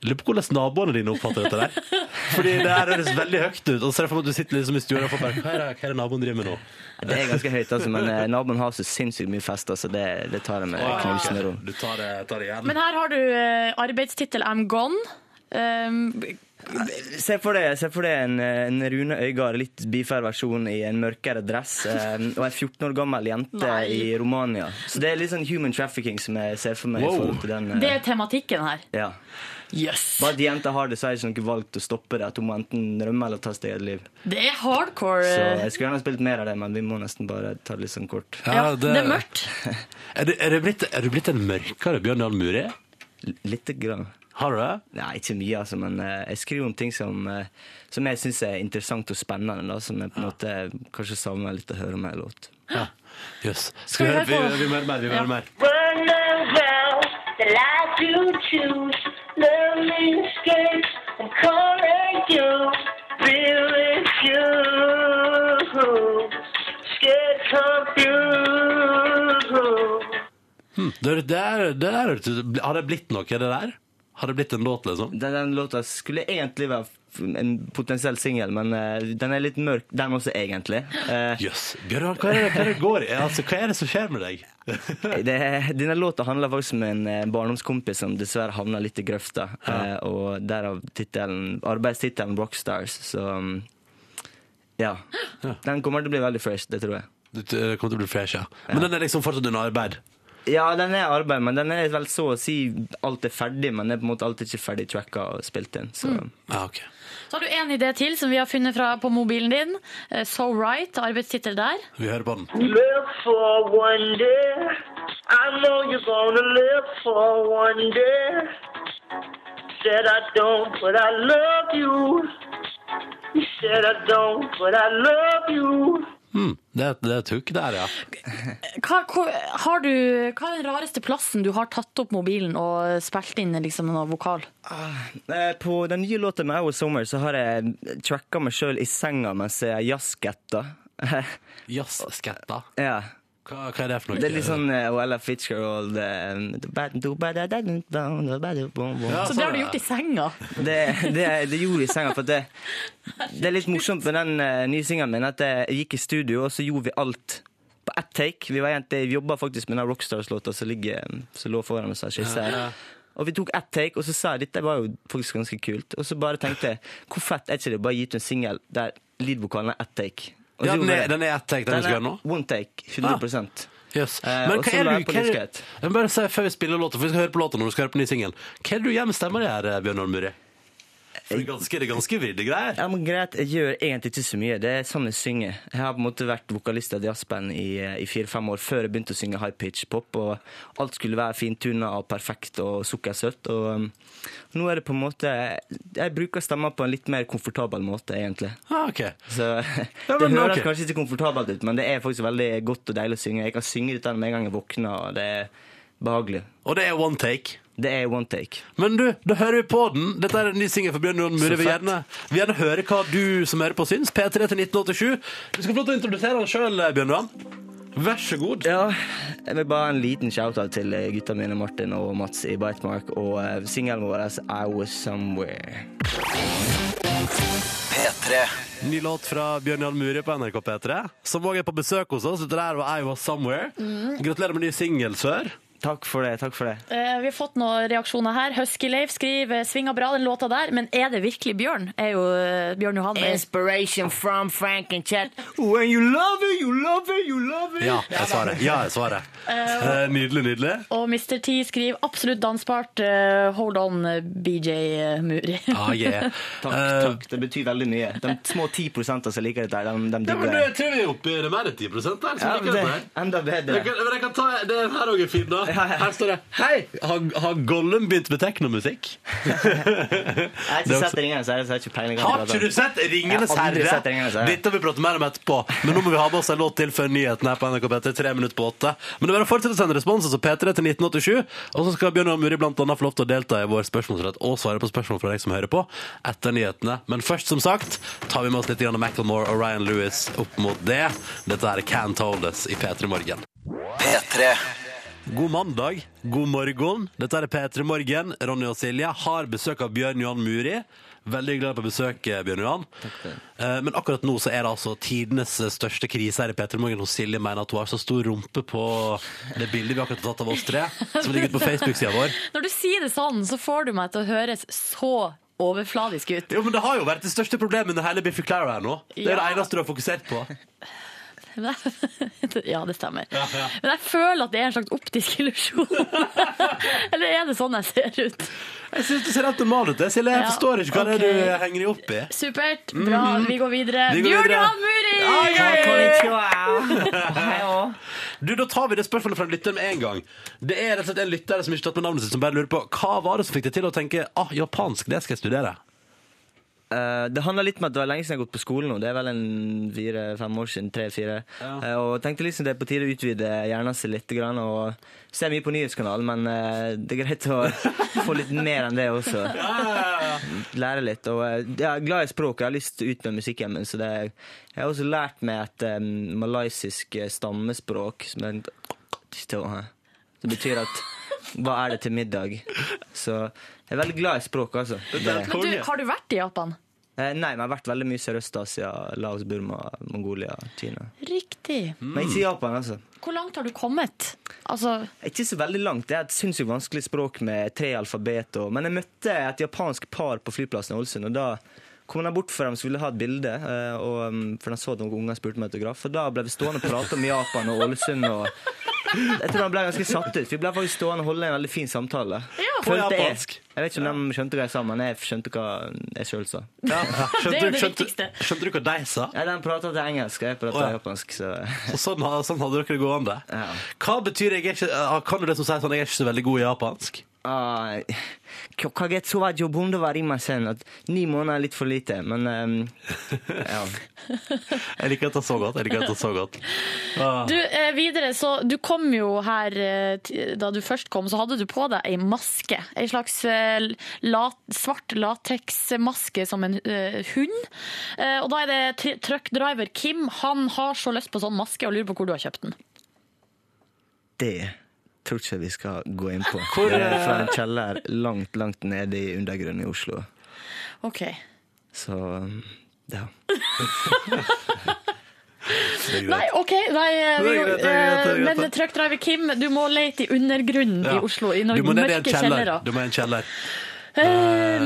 Lurer på hvordan naboene dine oppfatter dette der. Fordi det her høres veldig høyt ut. Og så er det for at du sitter liksom i stua og får bare Hva er det, hva er det naboen driver med nå? det er ganske høyt, altså, men eh, naboen har så sinnssykt mye fester, så det, det tar jeg med knusende ro. Men her har du eh, arbeidstittel I'm Gone. Um, Se for deg, se for deg en, en Rune Øygard, litt bifær versjon i en mørkere dress, eh, og en 14 år gammel jente Nei. i Romania. Så det er litt sånn human trafficking som jeg ser for meg. Wow. i til den... eh, det er tematikken her. ja. Yes. Bare at jenta har det, så har jeg ikke noe valg til å stoppe det. At hun må enten rømme eller ta sitt eget liv. Det er hardcore. Så jeg skulle gjerne spilt mer av det, men vi må nesten bare ta det litt sånn kort. ja, det er mørkt. Er du, er, du blitt, er du blitt en mørkere Bjørn Jan Muri? Lite grann. Har du det? Nei, ikke mye, altså, men eh, jeg skriver om ting som, eh, som jeg syns er interessant og spennende. Da, som jeg på en måte kanskje savner litt å høre med en låt. Ja. Jøss. Skal Skal vi vi høre på- vi, vi må mer? Vi hører Ja. mer. Run around the life you choose Learning escapes and calling you Be with you Scared confused Hm, det, det, er, det der, har det blitt noe, det der? Har det blitt en låt, liksom? Den, den låta skulle egentlig være en potensiell singel, men uh, den er litt mørk, den også, egentlig. Eh, Jøss. Bjørn, hva er det, hva det går i? Altså, hva er det som skjer med deg? *laughs* det, denne låta handler faktisk om en eh, barndomskompis som dessverre havna litt i grøfta. eh, og derav tittelen, arbeidstittelen 'Rockstars'. Så um, ja. Den kommer til å bli veldig fresh, det tror jeg. Du eh, kommer til å bli fresh, ja. Men den er liksom fortsatt under arbeid? Ja, den er arbeid, men den er vel så å si alt er ferdig, men det er på en måte alltid ikke ferdig tracka og spilt inn. Så Ja, ok. Så har du en idé til som vi har funnet fra, på mobilen din. Eh, So Right, arbeidstittel der. Vi hører på den. Live for one day. I know you're gonna live for one day. Said I don't, but I love you. You said I don't, but I love you. Hmm, det, det er et hook der, ja. Hva, hva, har du, hva er den rareste plassen du har tatt opp mobilen og spilt inn liksom, noe vokal? Eh, På den nye låta med Our Summer så har jeg tracka meg sjøl i senga mens jeg jazzgetta. Jazzsketta. *laughs* ja. Hva, hva er det for noe? Det er litt sånn uh, Ella Fitzgerald uh, Ja, Så det har du gjort i senga? *laughs* det, det, det gjorde jeg i senga. For det, det er litt morsomt med den uh, nye singelen min at jeg gikk i studio, og så gjorde vi alt på ett take. Vi, var egentlig- vi jobba faktisk med den Rockstars-låta som, som lå foran oss. her, skisse ja. Og vi tok ett take, og så sa jeg dette var jo faktisk ganske kult. Og så bare tenkte jeg hvor fett er ikke det å bare gi ut en singel der lydvokalen er ett take? Ja, den er, den er ett take, den vi skal gjøre nå? one take. 100 Yes. Eh, Men hva er du hva er. Jeg må bare si før vi spiller låta, for vi skal høre på låta når du skal høre på ny singel. Hva er det du gjør med stemma di her, Bjørn Arne Muri? For det er ganske, det er ganske vridde greier. Ja, men greit, Jeg gjør egentlig ikke så mye. Det er sånn jeg synger. Jeg har på en måte vært vokalist i et jazzband i, i fire-fem år før jeg begynte å synge high pitch pop. og Alt skulle være fintuna og perfekt og sukkersøtt. Og um, nå er det på en måte Jeg bruker stemma på en litt mer komfortabel måte, egentlig. Ah, okay. Så Ja, *laughs* Det høres okay. kanskje ikke komfortabelt ut, men det er faktisk veldig godt og deilig å synge. Jeg kan synge dette med en gang jeg våkner, og det er behagelig. Og det er one take. Det er one take. Men du, da hører vi på den. Dette er en ny singel for Bjørn Johan Muri. Vi gjerne, vil gjerne høre hva du som hører på syns. P3 til 1987. Du skal få lov til å introdusere den sjøl, Bjørn Johan. Vær så god. Ja, jeg vil bare ha en liten shout-out til eh, gutta mine Martin og Mats i Bitemark og uh, singelen vår I Was Somewhere. P3. Ny låt fra Bjørn Jan Muri på NRK P3, som òg er på besøk hos oss. Dette der var I Was Somewhere. Gratulerer med ny singel, sør. Takk for det. takk for det. Eh, vi har fått noen reaksjoner her. Husky-Leif skriver 'svinga bra', den låta der. Men er det virkelig Bjørn? Er jo eh, Bjørn Johan med. Inspiration from Frank and Chet. When you love it, you love it, you love it. Ja, jeg svarer. Ja, jeg svarer. Eh, nydelig, nydelig. Og Mr. T skriver 'absolutt dansbart'. eh, hold on, eh, BJ Muri. Ah, yeah. *laughs* Takk, Eh, takk. Det betyr veldig mye. De små 10 som liker dette, her, de, de Ja, men det. jeg tror vi er oppe i det mer enn 10 der. Som Ja, liker det dette her. enda bedre. Jeg kan, men jeg kan ta, det her òg er fint, da. Ja, ja. Her står det 'Hei, har, har Gollum begynt med teknomusikk?' Jeg har ikke sett Ringenes herre, så jeg har ikke peiling. Har ikke du sett Ringenes har herre? Dette vil vi prate mer om etterpå. Men nå må vi ha med oss en låt til før nyheten her på NRK P3. Tre minutter på åtte. Men det er bare å fortsette å sende respons, altså P3 til 1987. Og så skal Bjørn og Muri blant annet få lov til å delta i vår spørsmålsrett og svare på spørsmål fra deg som hører på etter nyhetene. Men først, som sagt, tar vi med oss litt grann Macklemore og Ryan Lewis opp mot det. Dette er Can't Hold Us i P3 Morgen. P3. God mandag, god morgen. Dette er P3 Morgen. Ronny og Silje har besøk av Bjørn Johan Muri. Veldig glad på besøk, Bjørn Johan. Eh, Men akkurat nå så er det altså tidenes største krise her i P3 Morgen. Hos Silje mener at hun har så stor rumpe på det bildet vi akkurat har tatt av oss tre, som ligger ute på Facebook-sida vår. *laughs* Når du sier det sånn, så får du meg til å høres så overfladisk ut. Jo, men Det har jo vært det største problemet under hele Biffy Clara her nå. Det er Ja. det eneste du har fokusert på. Ja, det stemmer. Ja, ja. Men jeg føler at det er en slags optisk illusjon. *laughs* Eller er det sånn jeg ser ut? Jeg syns du ser helt normal ut. jeg, Silje. Jeg Ja, forstår ikke hva det er du henger deg opp i. Supert. Bra. Vi går videre. Vi går Bjørn videre. Johan Muri! Ja, ja, Konnichiwa. *laughs* Du, Da tar vi det spørsmålet fra en lytter med en gang. Det er rett og slett en lytter som ikke har tatt med navnet sitt, som bare lurer på hva var det som fikk deg til å tenke ah, japansk, det skal jeg studere. Eh, det handler litt om at det var lenge siden jeg har gått på skolen nå. Det er vel en fire-fem år siden. tre-fire. Eh, og tenkte liksom det er på tide å utvide hjernen sin litt. Grann, og se mye på nyhetskanalen, men uh, det er greit å *laughs* få litt mer enn det også. Lære litt. Og jeg er glad i språk. Jeg har lyst til å ut med musikken min. Så det, jeg har også lært meg et um, malaysisk stammespråk. Som er, det betyr at hva er det til middag? Så jeg er veldig glad i språk, altså. Men du, har du vært i Japan? Eh, Nei, men jeg har vært veldig mye i Sørøst-Asia. Laos, Burma, Mongolia, Kina. Riktig. Men ikke i Japan, altså. Hvor langt har du kommet? Altså, Ikke så veldig langt. Det er et sinnssykt vanskelig språk med tre alfabet. Og, men jeg møtte et japansk par på flyplassen i Ålesund, og da kom de bort for dem som ville ha et bilde. eh, Og, um, for de så at noen unger spurte om autograf. Og da ble vi stående og prate om Japan og Ålesund og Jeg tror han ble ganske satt ut. Vi ble faktisk stående og holde en veldig fin samtale. Ja. På Følte jeg. japansk. Jeg vet ikke om de skjønte hva jeg sa, men jeg skjønte hva jeg sjøl sa. Ja. Er *laughs* Skjønte, det er det skjønte, viktigste. skjønte du hva de sa? Ja, de prata til engelsk, og jeg prata oh, ja. japansk, så så sånn, sånn hadde dere det gående. Ja. Hva betyr jeg er ikke, ah, Kan du det som sier sånn, jeg er ikke så veldig god i japansk? Ah, Kagetsu wa jobunde wa arimasen. At Ni måneder er litt for lite, men um, *laughs* ja. Jeg liker dette så godt. jeg liker dette så godt. Ah. Du, eh, videre, så du kom jo her eh, Da du først kom, så hadde du på deg ei maske. Ei slags eh, la, svart lateksmaske som en eh, hund. Eh, og da er det tr- truckdriver Kim. Han har så lyst på sånn maske og lurer på hvor du har kjøpt den. Det tror ikke vi skal gå inn på. Hvor, det er fra eh, en kjeller langt, langt nede i undergrunnen i Oslo. OK. Så um, ja. Det. Nei, OK. Nei, eh, Det er greit, det er greit, det er greit. men truckdriver Kim, du må lete i undergrunnen Ja. i Oslo. I Du må ned i en kjeller. Du må i en kjeller. Eh,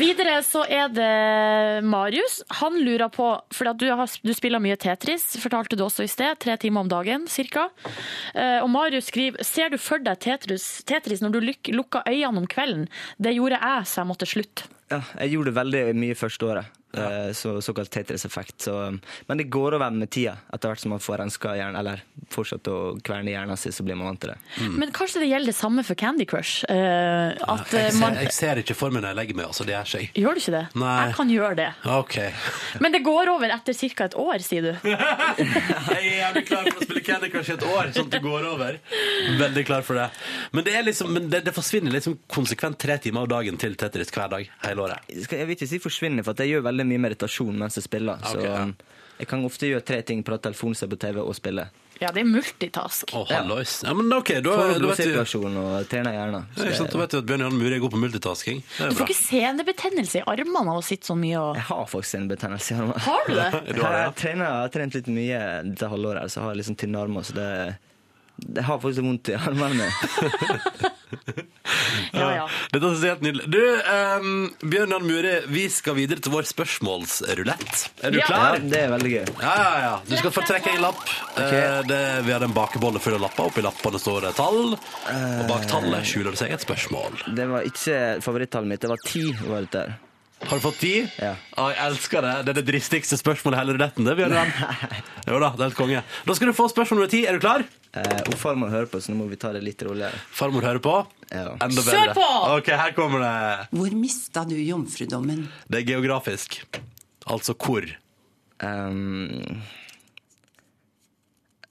videre så er det Marius. Han lurer på, for du, du spiller mye Tetris, fortalte du også i sted, tre timer om dagen ca. Uh, og Marius skriver, ser du for deg Tetris, Tetris når du luk, lukker øynene om kvelden? Det gjorde jeg, så jeg måtte slutte. Ja. Jeg gjorde veldig mye første året. Ja. Så, såkalt Tetris-effekt. Så, men det går over med tida. Etter hvert som man får renska hjernen, eller fortsatt å kverne hjernen sin, så blir man vant til det. Men kanskje det gjelder det samme for Candy Crush? Uh, at eh, Jeg ser, man... jeg ser ikke for meg når jeg legger meg. altså, Det gjør seg. Gjør du ikke det? Nei. Jeg kan gjøre det. OK. *laughs* Men det går over etter ca. et år, sier du. *laughs* Jeg er jævlig klar for å spille Candy Crush i et år, sånn at det går over. Veldig klar for det. Men det, er liksom, men det, det forsvinner liksom konsekvent tre timer av dagen til Tetris hver dag hele året. Jeg vil ikke si forsvinner, for jeg gjør veldig mye meditasjon mens jeg spiller. Okay, så ja. jeg kan ofte gjøre tre ting. Prate telefon, se på TV og spille. Ja, det er multitask. Oh, hallois. Ja, men OK, da, Får blodsirkulasjon og trener hjernen. Ja, ikke sant, Da vet du at Bjørn Jan Muri er god på multitasking. Det Du er får bra. ikke senebetennelse i armene av å sitte så mye og Jeg har faktisk en betennelse i armene. Har du det? *laughs* jeg, har. Jeg, trener, jeg har trent litt mye dette halvåret, så jeg har liksom tynne armer. Så det, det har faktisk vondt i armene. *laughs* Ja, ja. *laughs* Dette synes jeg er helt nydelig. Du, um, Bjørn Jan Muri, vi skal videre til vår spørsmålsrulett. Er du Ja. Ja, det er veldig gøy. Ja, ja, ja. Du skal få trekke en lapp. Eh, det, vi har en bakebolle full av lapper. Oppi lappene står det tall. Og bak tallet skjuler det seg et spørsmål. Det var ikke favorittallet mitt. Det var ti. var det der. Har du fått tid? Ja. Å, jeg elsker det. Det er det dristigste spørsmålet i hele ruletten. Det, Bjørn. Jo da, det er helt konge. Da skal du få spørsmål nummer ti. Er du klar? Eh, og farmor hører på, så nå må vi ta det litt roligere. Farmor hører på. Ja. Enda Kjør på! Ok, her kommer det. Hvor mista du jomfrudommen? Det er geografisk. Altså hvor. Um,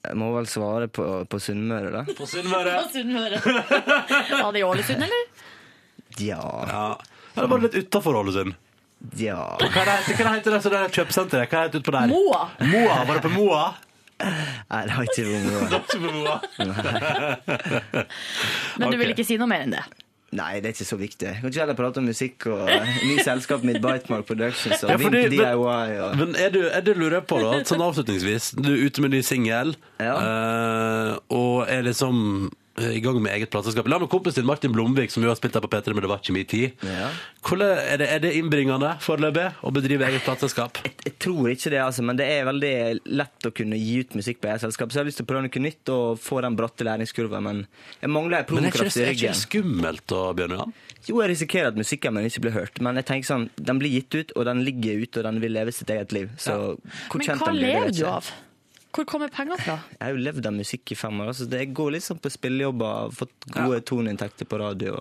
jeg må vel svare på, på Sunnmøre, da. På. Sunnmøre. *laughs* Var det i Ålesund, eller? Ja. Ja. Eller bare litt utafor sin. Ja. Hva er det heter det, det er kjøpesenteret? Hva heter det utpå der? Moa. Moa. Var det på Moa? Nei, det har ikke det. på Moa. *laughs* Men du vil ikke si noe mer enn det? Nei, det er ikke så viktig. Jeg kan ikke heller prate om musikk og ny selskap med Bitemark Productions og Ja, fordi- Vimp DIY. Og... Men er du, er du lurer på, da, sånn avslutningsvis Du er ute med ny singel, Ja. uh, og er liksom eh, i gang med eget plateselskap. La med kompisen din Martin Blomvik, som jo har spilt her på P3, men det var ikke min tid. Ja. Hvordan, er, det, er det innbringende foreløpig å bedrive eget plateselskap? Jeg tror ikke det, altså, men det er veldig lett å kunne gi ut musikk på eget selskap. Så jeg har lyst til å prøve noe nytt og få den bratte læringskurven, men jeg mangler en Men er ikke, promokraft det, er ikke det skummelt, da, Bjørn Johan? Jo, jeg risikerer at musikken min ikke blir hørt, men jeg tenker sånn, den blir gitt ut, og den ligger ute, og den vil leve sitt eget liv. Så hvor Men kjent hva den blir, det lever du av? Hvor kommer penger fra? Jeg har jo levd av musikk i fem år. så det går liksom på spillejobber, fått gode toneinntekter på radio.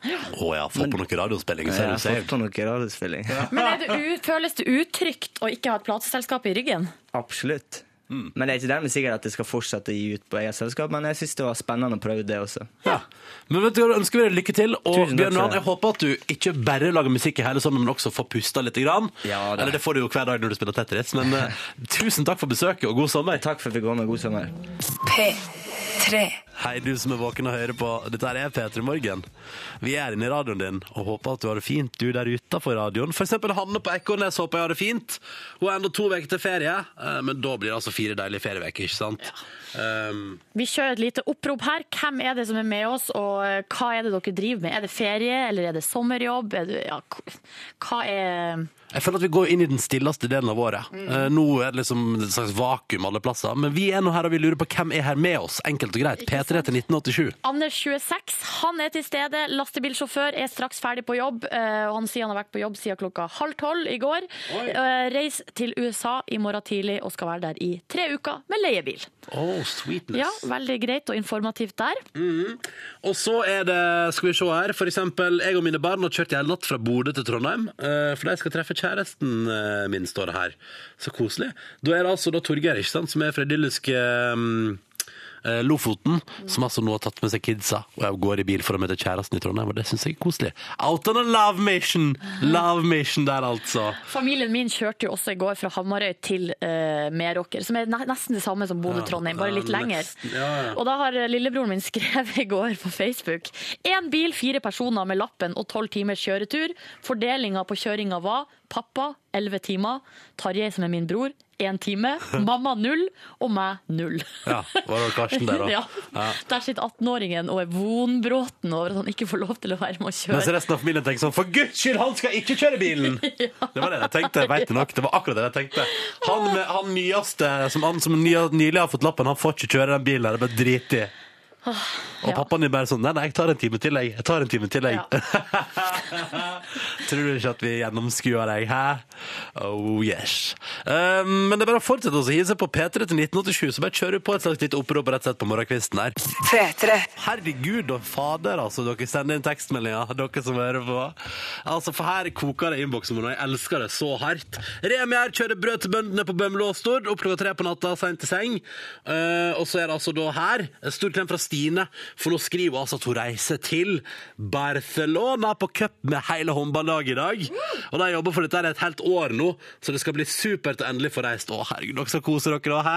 Å ja, få på noe radiospilling, så er du safe. fått på noe radiospilling. Men er det u føles det utrygt å ikke ha et plateselskap i ryggen? Absolutt. Mm. Men det er ikke dermed sikkert at jeg skal fortsette å gi ut på eget selskap, men jeg syns det var spennende å prøve det også. Ja. Men vet du, hva, ønsker vi deg lykke til. Og Bjørn Johan, jeg håper at du ikke bare lager musikk i hele sommer, men også får pusta litt. Grann. Ja, det. Eller det får du jo hver dag når du spiller Tetris. Men eh, *laughs* tusen takk for besøket, og god sommer. Takk for at vi fikk komme. God sommer. P3. Hei, du som er våken og hører på. Dette er P3 Morgen. Vi er inne i radioen din og håper at du har det fint, du der utafor radioen. For eksempel Hanne på Ekornes håper jeg har det fint. Hun har ennå to uker til ferie, eh, men da blir det altså fire deilige ferieveker, ikke sant? Um, Vi kjører et lite opprop her. Hvem er det som er med oss, og eh, hva er det dere driver med? Er det ferie, eller er det sommerjobb? Er det, ja, hva er Jeg føler at vi går inn i den stilleste delen av året. Mm. Eh, nå er det liksom et slags vakuum alle plasser. Men vi er nå her og vi lurer på hvem er her med oss. Enkelt og greit. P3 til 1987. Anders 26, han er til stede. Lastebilsjåfør, er straks ferdig på jobb. eh, Og han sier han har vært på jobb siden klokka halv tolv i går. Oi. Reis til USA i morgen tidlig og skal være der i tre uker med leiebil. Oh, sweetness. Ja, Veldig greit og informativt der. Og så er det, skal vi se her, for eksempel, jeg og mine barn har kjørt hele natt fra Bodø til Trondheim, eh, for de skal treffe kjæresten eh, min, står det her. Så koselig. Da er det altså da Torgeir, ikke sant, som er fra idylliske um, eh, Lofoten, som altså nå har tatt med seg kidsa og jeg går i bil for å møte kjæresten i Trondheim, og det syns jeg er koselig. Out on a love mission! Love mission der, altså. Familien min kjørte jo også i går fra Hamarøy til eh, Meråker, som er nesten det samme som Bodø-Trondheim, bare litt lenger. Og da har lillebroren min *laughs* skrevet i går på Facebook Én bil, fire personer med lappen og tolv timers kjøretur. Fordelinga på kjøringa var pappa 11 timer, Tarjei som er min bror, 1 time, mamma null og meg null. Ja, var det Karsten der, da? *laughs* Ja. Ja. Der sitter 18-åringen og er vonbråten over at han ikke får lov til å være med å Mens kjøre. resten av familien tenker sånn For guds skyld, han skal ikke kjøre bilen! *laughs* Det var det jeg tenkte. Vet du nok, Det var akkurat det jeg tenkte. Han, med, han nyeste som, han, som nylig har fått lappen, han får ikke kjøre den bilen. Det er bare drit i. Og ja. pappaen din bare sånn Nei, nei, jeg tar en time til, jeg. Jeg tar en time til, jeg. *laughs* Tror du ikke at vi gjennomskuer deg, hæ? Oh yes. Um, men det er bare å fortsette å hive seg på P3 til 1987, så bare kjører vi på et slags lite opprop rett og slett på morgenkvisten her. P3. Herregud og fader, altså. Dere sender inn tekstmeldinger, dere som hører på. Altså, For her koker det i innboksen min, og jeg elsker det så hardt. Remi her kjører brød til bøndene på Bømlo og Stord opp klokka tre på natta, seint til seng. Uh, og så er det altså da her en stor klem fra Stine, for nå skriver altså at hun reiser til Barcelona på cup med hele håndballaget i dag. Og de jobber for dette her et helt år nå, så det skal bli supert å endelig få reist. Å, herregud, dere skal kose dere hæ?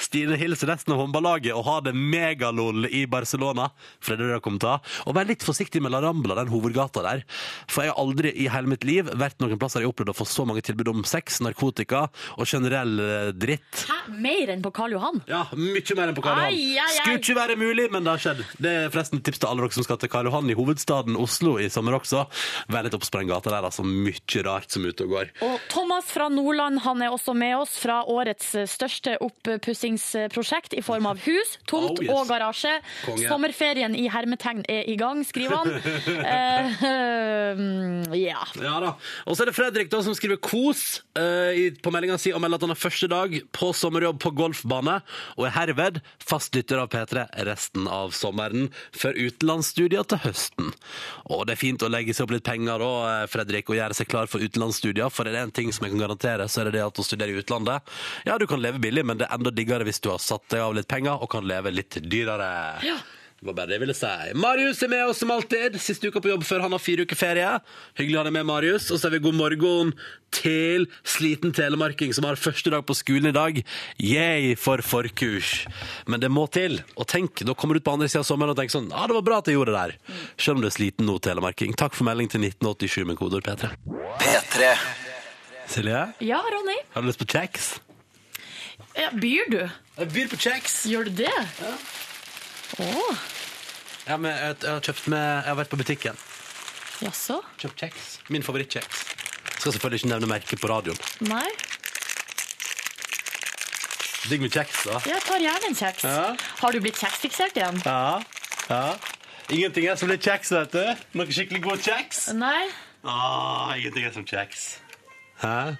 Stine hilser resten av håndballaget og har det megalol i Barcelona, for det er det dere kommer til å ha. Og vær litt forsiktig med La Rambla, den hovedgata der. For jeg har aldri i hele mitt liv vært noen plasser jeg har opplevd å få så mange tilbud om sex, narkotika og generell eh, dritt. Hæ? Mer enn på Karl Johan? Ja, mye mer enn på Karl Johan. Skulle ikke være mulig, men det har skjedd. Det er forresten et tips til alle dere som skal til Karl Johan i hovedstaden Oslo i sommer også. Vær litt obs på den gata der, altså. Mye rart som er ute og går. Og Thomas fra Nordland han er også med oss fra årets største oppussingsprosjekt i form av hus, tomt *laughs* Oh, yes. og garasje. Konge. Sommerferien i hermetegn er i gang, skriver han. uh, *laughs* eh, *laughs* ja. Ja da. Og så er det Fredrik da som skriver kos uh, på meldinga si og melder at han har første dag på sommerjobb på golfbane, og er herved fast lytter av P3 resten av sommeren, før utenlandsstudier til høsten. Og det er fint å legge seg opp litt penger da, eh, Fredrik, og gjøre seg klar for utenlandsstudier, for er det en ting som jeg kan garantere, så er det det at å studere i utlandet, ja, du kan leve billig, men det er enda diggere hvis du har satt deg av litt penger og kan leve litt dyrere. Det var bare det jeg ville si. Marius er med oss som alltid. Siste uka på jobb før han har fire uker ferie. Hyggelig å ha deg med, Marius. Og så er vi god morgen til sliten telemarking som har første dag på skolen i dag. Yay for forkurs. Men det må til. Og tenk, da kommer du ut på andre sida av sommeren og tenker sånn Ja, ah, det var bra at jeg gjorde det der. Selv om du er sliten nå, telemarking. Takk for melding til 1987 med kodeord P3. P3. Silje, ja, Ronny. har du lyst på kjeks? Ja, byr du? Jeg byr på kjeks. Gjør du det? Å, Ja, men jeg, jeg har kjøpt med Jeg har vært på butikken. jaså? Kjøpt kjeks. Min favorittkjeks. Skal selvfølgelig ikke nevne merket på radioen. Nei? Digg med kjeks, da. Jeg tar gjerne en kjeks. Ja. Har du blitt kjeksfiksert igjen? Ja, ja. Ingenting er som litt kjeks, vet du. Noe skikkelig god kjeks. Nei? Åh, ingenting er som kjeks. Hæ?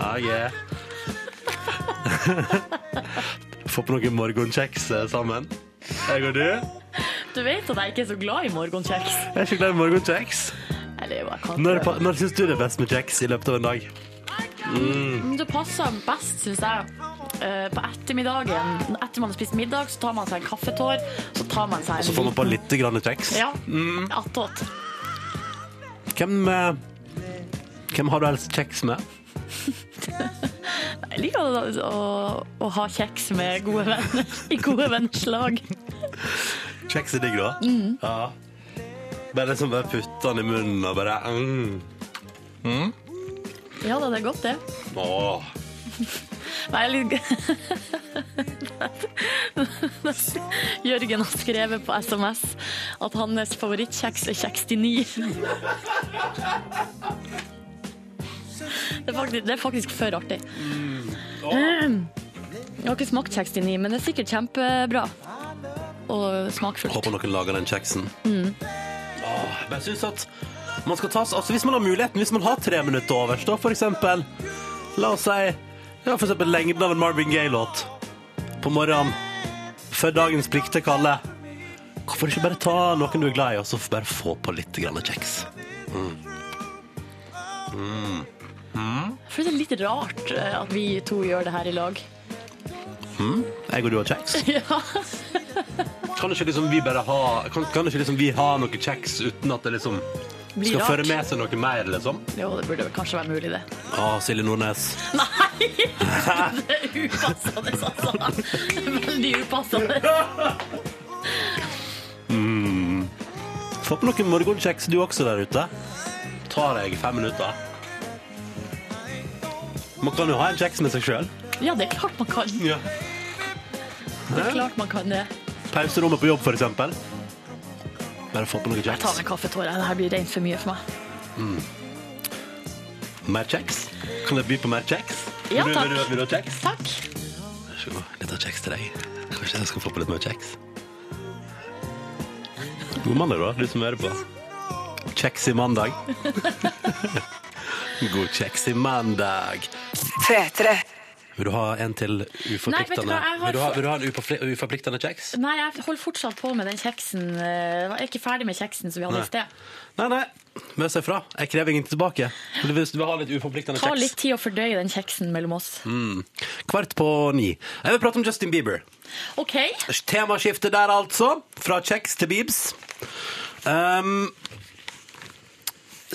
Ah, yeah. *laughs* Få på noen morgenkjeks eh, sammen. Jeg og du. Du vet at jeg ikke er så glad i morgenkjeks. Jeg er ikke glad i morgenkjeks. Eller jeg kan Når, pa- når syns du det er best med kjeks i løpet av en dag? Men Det passer best, syns jeg. eh, På ettermiddagen, etter man har spist middag, så tar man seg en kaffetår. Så tar man seg en Så får man på litt grann kjeks. Ja, attåt. Hvem, eh, hvem har du helst kjeks med? Jeg liker å, å, å ha kjeks med gode venner i gode venners lag. Kjeks er digg, da. Ja. Bare liksom bare putte den i munnen og bare mm. Ja da, det er godt, det. Åh. Nei, litt *laughs* Jørgen har skrevet på SMS at hans favorittkjeks er 69. Det er faktisk, det er faktisk for artig. Jeg har ikke smakt 69, men det er sikkert kjempebra. Og smakfullt. Håper noen lager den kjeksen. Åh, jeg synes at man skal ta, altså Hvis man har muligheten, hvis man har tre minutter overs, da, for eksempel La oss si ja, for eksempel lengden av en Marvin Gaye-låt på morgenen før dagens plikter kaller. Hvorfor ikke bare ta noen du er glad i, og så bare få på litt grann kjeks? For det er litt rart eh, at vi to gjør det her i lag. Jeg og du har kjeks? *laughs* Ja. Kan ikke liksom vi bare ha Kan, kan ikke liksom vi ha noe kjeks uten at det liksom Blir skal rart. føre med seg noe mer, liksom? Jo, det burde kanskje være mulig, det. Å, Silje Nordnes. *laughs* Nei! Det er upassende, altså. Veldig upassende. Få på noen morgenkjeks du også der ute. Tar jeg fem minutter. Man kan jo ha en kjeks med seg sjøl. Ja, det er klart man kan. Ja. Det er klart man kan det. Pauserommet på jobb, for eksempel. Bare få på noe Jeg tar kjeks. meg kaffetårer. Det her blir rent for mye for meg. Mer kjeks? Kan jeg by på mer kjeks? Ja, vil, du, vil, du, vil du ha kjeks? Takk. Vær så god. Litt av kjeks til deg. Kanskje jeg skal få på litt mer kjeks? God mandag, da, du som hører på. Kjeks i mandag. *laughs* God kjeks i mandag. P3. Vil du ha en til Nei, uforpliktende hva, har Vil du ha, vil du ha en uforpliktende kjeks? Nei, jeg holder fortsatt på med den kjeksen. eh, Jeg er ikke ferdig med kjeksen som vi hadde Nei. i sted. Nei, nei. Møs jeg fra. Jeg krever ingenting tilbake. Hvis du vil ha litt uforpliktende Ta kjeks. litt tid å fordøye den kjeksen mellom oss. Kvart på ni. Jeg vil prate om Justin Bieber. OK. Temaskiftet der, altså. Fra kjeks til Biebs. Um,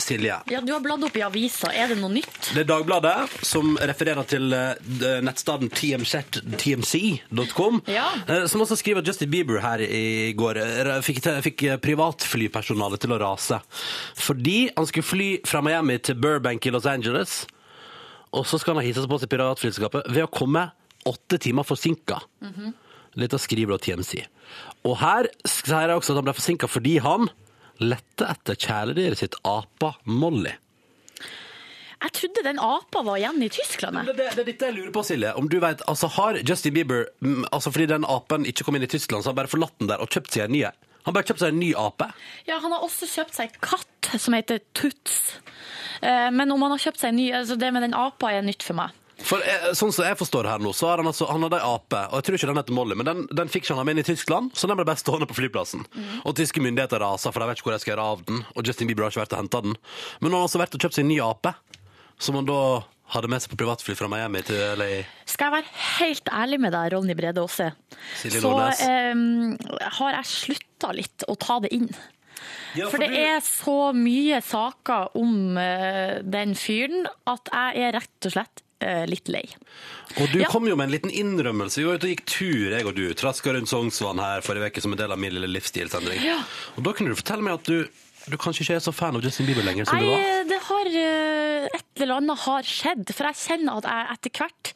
Silje. Ja, Du har bladd opp i avisa. Er det noe nytt? Det er Dagbladet som refererer til eh, nettstaden TMZ tmc.com, Ja. eh, som også skriver at Justin Bieber her i går eh, fikk, fikk privatflypersonalet til å rase. Fordi han skulle fly fra Miami til Burbank i Los Angeles, og så skal han ha hisset seg på seg piratflyselskapet ved å komme åtte timer forsinka. Dette skriver da TMC. Og her sier jeg også at han ble forsinka fordi han lette etter kjæledyret sitt, apa Molly. Jeg trodde den apa var igjen i Tyskland. Det, det, det er dette jeg lurer på, Silje. Om du vet, altså Har Justin Bieber mm, altså Fordi den apen ikke kom inn i Tyskland, så har han bare forlatt den der og kjøpt seg en ny Han bare kjøpt seg en ny ape. Ja, Han har også kjøpt seg katt som heter Tuts. Eh, Men om han har kjøpt seg en ny altså Det med den apa er nytt for meg. For eh, sånn som jeg forstår det her nå, så har han altså Han hadde ei ape, og jeg tror ikke den heter Molly, men den, den fikk ikke han ha med inn i Tyskland, så den ble bare stående på flyplassen. Og tyske myndigheter raser, for de vet ikke hvor de skal gjøre av den, og Justin Bieber har ikke vært og henta den. Men nå har han altså vært og kjøpt seg en ny ape, som han da hadde med seg på privatfly fra Miami til LA. Skal jeg være helt ærlig med deg, Ronny Brede Aase, så eh, har jeg slutta litt å ta det inn. Ja, For det du- er så mye saker om eh, den fyren at jeg er rett og slett litt lei. Og du Ja. kom jo med en liten innrømmelse. Vi var ute og gikk tur, jeg og du. Traska rundt Sognsvann her forrige uke som en del av min lille livsstilsendring. Ja. Og da kunne du fortelle meg at du, du kanskje ikke er så fan av Justin Bieber lenger som du var. Nei, det har eh, Et eller annet har skjedd. For jeg kjenner at jeg etter hvert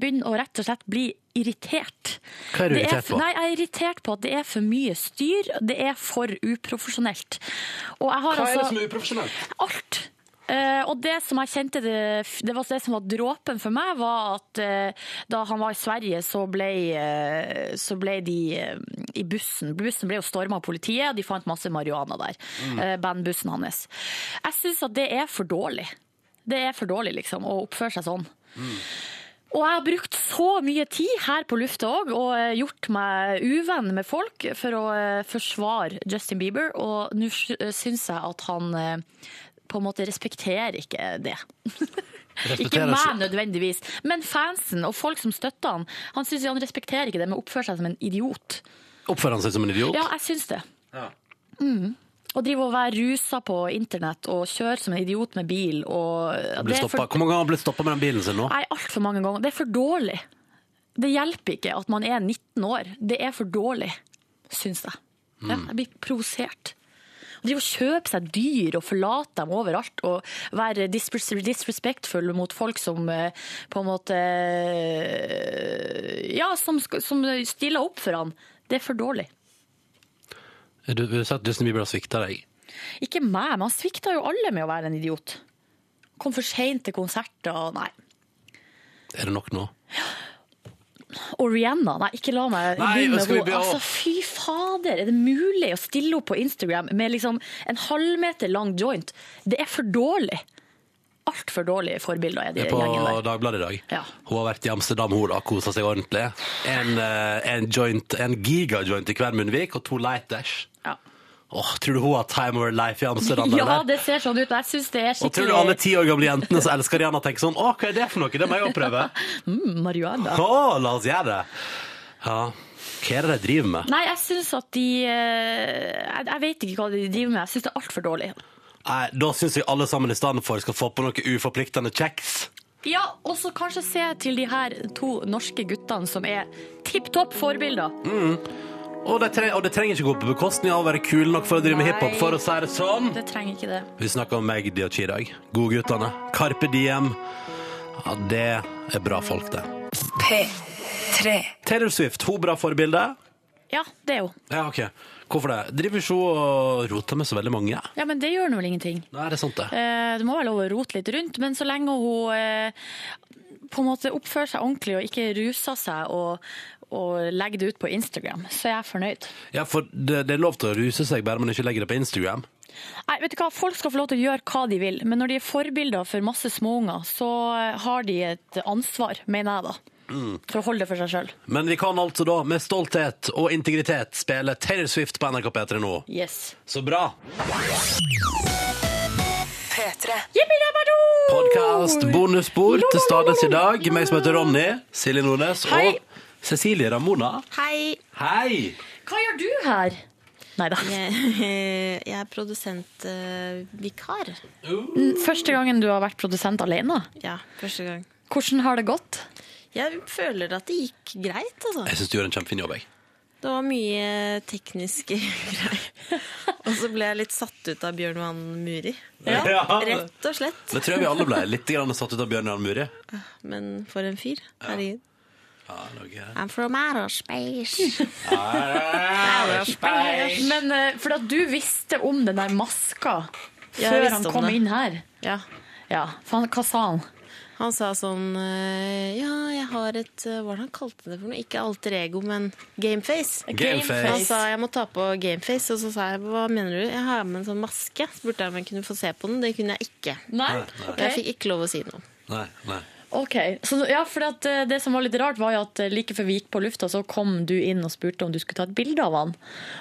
begynner å rett og slett bli irritert. Hva er du irritert på? Nei, Jeg er irritert på at det er for mye styr. Det er for uprofesjonelt. Og jeg har Hva er det altså som er uprofesjonelt? Alt. Eh, og det som jeg kjente det, det var det som var dråpen for meg, var at uh, da han var i Sverige, så ble, uh, så ble de i bussen Bussen ble jo storma av politiet, og de fant masse marihuana der. eh, bandbussen hans. Jeg syns at det er for dårlig. Det er for dårlig, liksom, å oppføre seg sånn. Og jeg har brukt så mye tid her på lufta òg, og gjort meg uvenn med folk for å forsvare Justin Bieber, og nå syns jeg at han på en måte respekterer ikke det. ikke meg nødvendigvis, men fansen og folk som støtter han. Han synes han respekterer ikke det med å oppføre seg som en idiot. Oppfører han seg som en idiot? Ja, jeg syns det. Å drive og være rusa på internett og kjøre som en idiot med bil og det er for, Hvor mange ganger har han blitt stoppa med den bilen sin nå? Nei, altfor mange ganger. Det er for dårlig. Det hjelper ikke at man er 19 år. Det er for dårlig, syns jeg. Ja, jeg blir provosert. Drive og kjøpe seg dyr og forlate dem overalt og være disrespektfull disrespectful mot folk som eh, på en måte eh, Ja, som, som stiller opp for han. Det er for dårlig. Du du sa at Justin Bieber har svikta deg? Ikke meg, men han svikta jo alle med å være en idiot. Kom for seint til konserter og nei. Er det nok nå? Og Rihanna, nei, ikke la meg begynne med henne. Altså, fy fader, er det mulig å stille opp på Instagram med liksom en halvmeter lang joint? Det er for dårlig. Altfor dårlige forbilder er de på gjengen der. Dagbladet i dag. Ja. Hun har vært i Amsterdam, hun da, kosa seg ordentlig. En, eh, en, joint, en gigajoint i hver munnvik og to lighters. Ja. Åh, tror du hun har time of her life i Amsterdam? *laughs* Ja, eller? det ser sånn ut. Jeg synes det er skikkelig... Og tror du alle ti år gamle jentene som elsker Rihanna, tenker sånn Å, hva er det for noe? Det må jeg òg prøve. *laughs* mm, marihuana. Å, la oss gjøre det. Ja. Hva er det de driver med? Nei, jeg syns at de eh, Jeg, jeg vet ikke hva de driver med. Jeg syns det er altfor dårlig. Nei, Da syns jeg alle sammen i stedet for skal få på noe uforpliktende kjeks. Ja, og så kanskje se til de her to norske guttene som er tipp topp forbilder. Og det, tre og det trenger ikke gå på bekostning av å være kul nok for å drive med Nei. hiphop, for å si det sånn. Det trenger ikke det. Vi snakker om Magdi og Chirag. Godguttene. Carpe Diem. Ja, det er bra folk, det. P3. Taylor Swift, hun bra forbilde? Ja, det er hun. Ja, OK. Hvorfor det? Driver ikke hun og roter med så veldig mange? Ja, men det gjør nå vel ingenting. Nei, det er sant, det. Eh, Det må være lov å rote litt rundt, men så lenge hun eh, på en måte oppfører seg ordentlig og ikke ruser seg og, og legger det ut på Instagram, så jeg er jeg fornøyd. Ja, for det, det er lov til å ruse seg, bare man ikke legger det på Instagram. Nei, vet du hva? Folk skal få lov til å gjøre hva de vil, men når de er forbilder for masse småunger, så har de et ansvar, mener jeg da. For å holde det for seg sjøl. Men vi kan altså da, med stolthet og integritet, spille Taylor Swift på NRK P3 nå. Yes. Så bra. P3. Podkast bonusspor til stades i dag. Meg som heter Ronny, Silje Nordnes Hei. Cecilie Ramona. Hei, Hei! Hva gjør du her? Nei da. jeg, jeg er produsentvikar. Første gangen du har vært produsent alene. ja, første gang. Hvordan har det gått? Jeg føler at det gikk greit, altså. Jeg syns du gjør en kjempefin jobb. jeg. Det var mye tekniske *laughs* greier. Og så ble jeg litt satt ut av Bjørn Johan Muri. Ja. Rett og slett. Det tror jeg vi alle ble. Litt grann satt ut av Bjørn Johan Muri. Men for en fyr. Herregud. Ja, noe- I'm from outer *laughs* space. Men eh, for at du visste om den der maska Jeg før visste han om kom det. inn her. Ja. Ja, for han, Hva sa han? Han sa sånn eh, Ja, jeg har et eh, Hva var det han kalte det for noe? Ikke alter ego, men gameface. Gameface. Han sa jeg må ta på gameface, og så sa jeg hva mener du? Jeg har med en sånn maske. Spurte jeg om jeg kunne få se på den. Det kunne jeg ikke. Nei? Og Jeg fikk ikke lov å si noe. Nei, nei. Ok, så, ja, for at eh, Det som var litt rart, var jo at eh, like før vi gikk på lufta, så kom du inn og spurte om du skulle ta et bilde av han.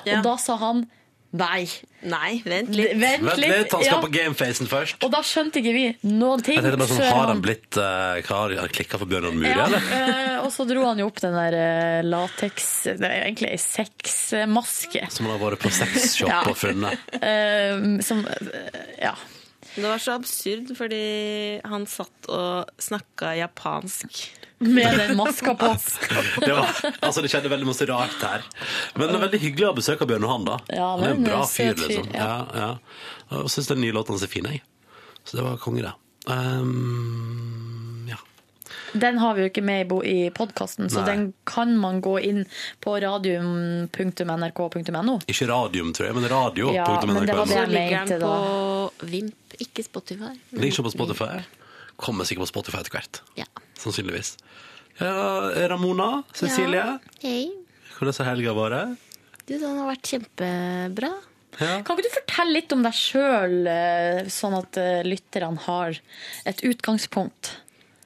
Ja. Og da sa han nei. Nei, vent litt. Vent Vent litt, han skal ja. på gamefacen først. Og da skjønte ikke vi noen ting. Jeg tenkte bare sånn, før Har han blitt uh, Har han klikka for Bjørn Jan Muri, ja, eller? eh, Og så dro han jo opp den der eh, lateks Det er egentlig ei sexmaske. Som han har vært på sexshop Ja. og funnet. *laughs* eh, som eh, Ja. Det var så absurd, fordi han satt og snakka japansk. Med den maska på. Det, var, altså, det skjedde veldig masse rart her. Men det er veldig hyggelig å ha besøk av Bjørn Johan, da. Ja, han er en bra fyr, liksom. ja. Ja, ja. Og syns den nye låten hans er fin, jeg. Så det var konge, det. Um. Den har vi jo ikke med i, podkasten, så Nei. den kan man gå inn på radium.nrk.no. Ikke radium, tror jeg, men radio.nrk.no Ja, men det var det jeg mente da. på Vimp, ikke Spotify. Ligger ikke på Spotify. Kommer sikkert på Spotify etter hvert. Ja. Sannsynligvis. Ja, Ramona, Cecilie, Hei. hvordan har helga vært? Du, den har vært kjempebra. Ja. Kan ikke du fortelle litt om deg sjøl, sånn at eh, lytterne har et utgangspunkt?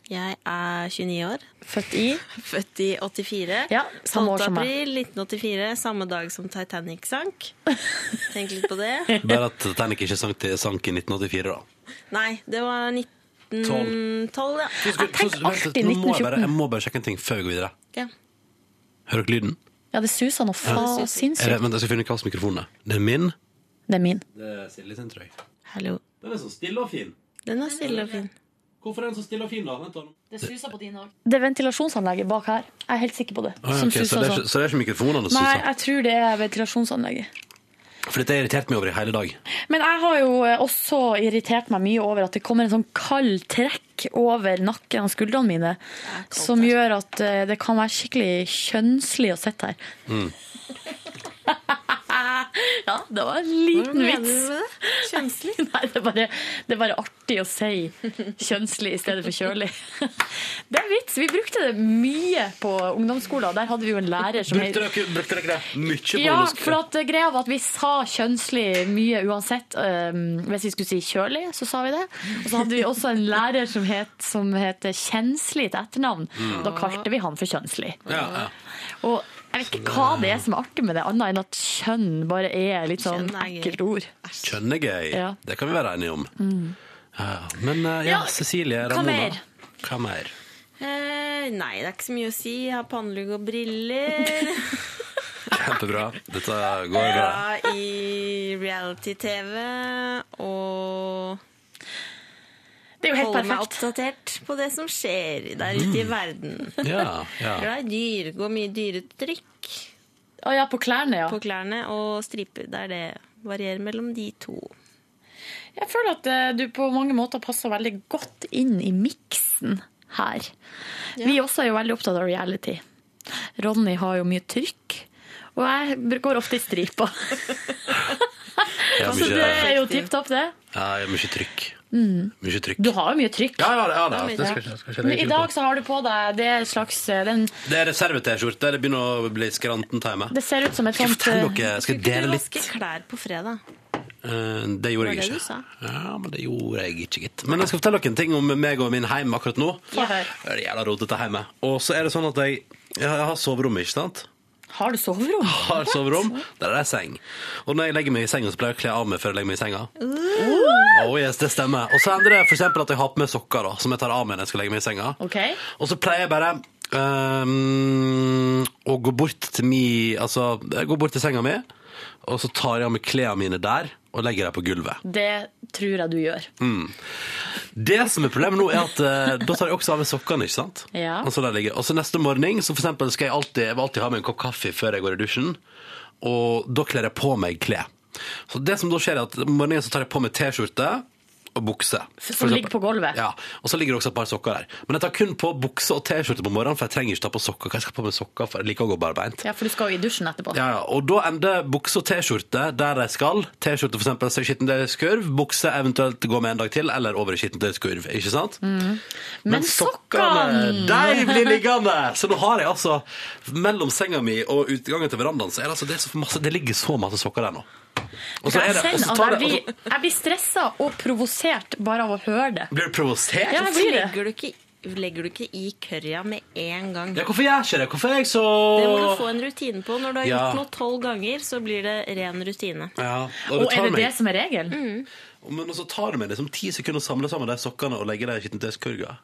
Jeg er 29 år. Født i *laughs* Født i 84. Ja, samme 12. år som meg. april 1984, samme dag som Titanic sank. *laughs* Tenk litt på det. Bare at Titanic ikke sank, sank i 1984, da. Nei, det var 1912, ja. Jeg tenker alltid Nå må jeg, 1914. jeg må bare sjekke en ting før vi går videre. ja. Hører dere lyden? Ja, det suser noe faen Ja, sinnssykt. vent, jeg skal finne ut hva mikrofon det er. Det er min, Det er min. Det er Silje sin, tror jeg. Hallo. Den er så stille og fin. Den er stille og fin. Hvorfor er den så stille og fin, da? Vent da. Det suser på dine òg. Det er ventilasjonsanlegget bak her. Jeg er helt sikker på det. Ah, ja, Som ok, så, det er, sånn. så det er ikke mikrofonene som Nei, jeg tror det er ventilasjonsanlegget. For dette har irritert meg over i hele dag. Men jeg har jo eh, også irritert meg mye over at det kommer en sånn kald trekk over nakken og skuldrene mine, som gjør at eh, det kan være skikkelig kjønnslig å sitte her. Mm. *laughs* Ja, det var en liten Hva mener vits. du med det? Kjønnslig? *laughs* Nei, det er, bare, det er bare artig å si kjønnslig i stedet for kjølig. *laughs* Det er vits. Vi brukte det mye på ungdomsskolen. Der hadde vi jo en lærer som Brukte dere, brukte dere det mye på ja, for at eh, greia var at vi sa kjønnslig mye uansett. Um, hvis vi skulle si kjølig, så sa vi det. Og så hadde vi også en lærer som het, som het kjenslig til etternavn. Mm. Da kalte vi han for kjønnslig. Ja, ja. Og jeg vet ikke hva det er som er artig med det, annet enn at kjønn bare er litt sånn Kjønn er gøy. ekkelt ord. Kjønn er gøy. Ja. Det kan vi være enige om. Mm. Ja, men eh, ja, Ja, Cecilie hva Ramona. mer? Hva mer? Eh, nei, det er ikke så mye å si. Jeg har pannelugg og briller. *laughs* Kjempebra. Dette går bra. Ja, i reality-TV. Og Det er jo helt holder meg oppdatert på det som skjer der ute i verden. Ja, ja. *laughs* Glad i dyr. Går mye dyretrykk Å ja, på klærne, ja. på klærne. Og striper der det varierer mellom de to. Jeg føler at eh, du på mange måter passer veldig godt inn i miksen her. Vi også er jo veldig opptatt av reality. Ronny har jo mye trykk, og jeg går ofte i striper. *laughs* Ja, *laughs* Så det er jo tipp topp, det. ja, mye trykk. Mm. Mye trykk. Du har jo mye trykk. Ja, ja, ja, ja, det skal ikke- skal ikke Men I dag så har du på deg det er slags eh, den, Det er reserve-T-skjorte. Det begynner å bli skranten-time. Det ser ut som et Skal jeg sånt litt? eh. Skal jeg Skulle ikke dele du vaske klær på fredag? Uh, Det gjorde det jeg det ikke. Ja, men det gjorde jeg ikke, gitt. Men jeg skal fortelle dere en ting om meg og min heim akkurat nå. Ja. Det er jævla rotete hjemme. Og så er det sånn at jeg, jeg har soverommet, ikke sant? Har du soverom? *laughs* Har soverom, der er det seng. Og når jeg legger meg i senga, så pleier jeg å kle av meg før jeg legger meg i senga. Oh yes, det stemmer. Og så det for eksempel at jeg har på meg sokker da, som jeg tar av meg når jeg skal legge meg i senga. Okay. Og så pleier jeg bare um, å gå bort til mi Altså, jeg går bort til senga mi, og så tar jeg av meg klærne mine der og legger dem på gulvet. Det tror jeg du gjør. Mm. Det som er problemet nå, er at eh, da tar jeg også av meg sokkene, ikke sant? Ja. Og så der ligger. Og så neste morgen så for eksempel skal jeg alltid, jeg vil alltid ha meg en kopp kaffe før jeg går i dusjen, og da kler jeg på meg klær. Så det som da skjer er at om morgenen så tar jeg på meg t-skjorte og bukse. Som ligger på gulvet. Ja, og så ligger det også et par sokker der. Men jeg tar kun på bukse og t-skjorte på morgenen, for jeg trenger ikke ta på sokker. Hva jeg skal på med sokker, for jeg liker å gå barbeint. Ja, for du skal jo i dusjen etterpå. Ja, ja, og da ender bukse og t-skjorte der de skal. T-skjorte er skittentøyskurv, bukse eventuelt gå med en dag til, eller over i skittentøyskurv, ikke sant? Mm. Men, Men sokkene, de blir *laughs* liggende! Så nå har jeg altså, mellom senga mi og utgangen til verandaen, så er det altså, det, er masse, det ligger så masse sokker der nå. Jeg er det, kjenner så tar jeg blir, jeg blir stressa og provosert bare av å høre det. blir du provosert? Ja, blir det. Legger du ikke, legger du ikke i currya med en gang? Ja, hvorfor gjør jeg ikke det? Hvorfor er jeg så... Det må du få en rutine på. Når du har Ja. gjort noe tolv ganger, så blir det ren rutine. Ja, Og og er det meg- det som er regelen? Men så tar det meg liksom ti sekunder å samle sammen de sokkene og legge dem i skittentøyskurga.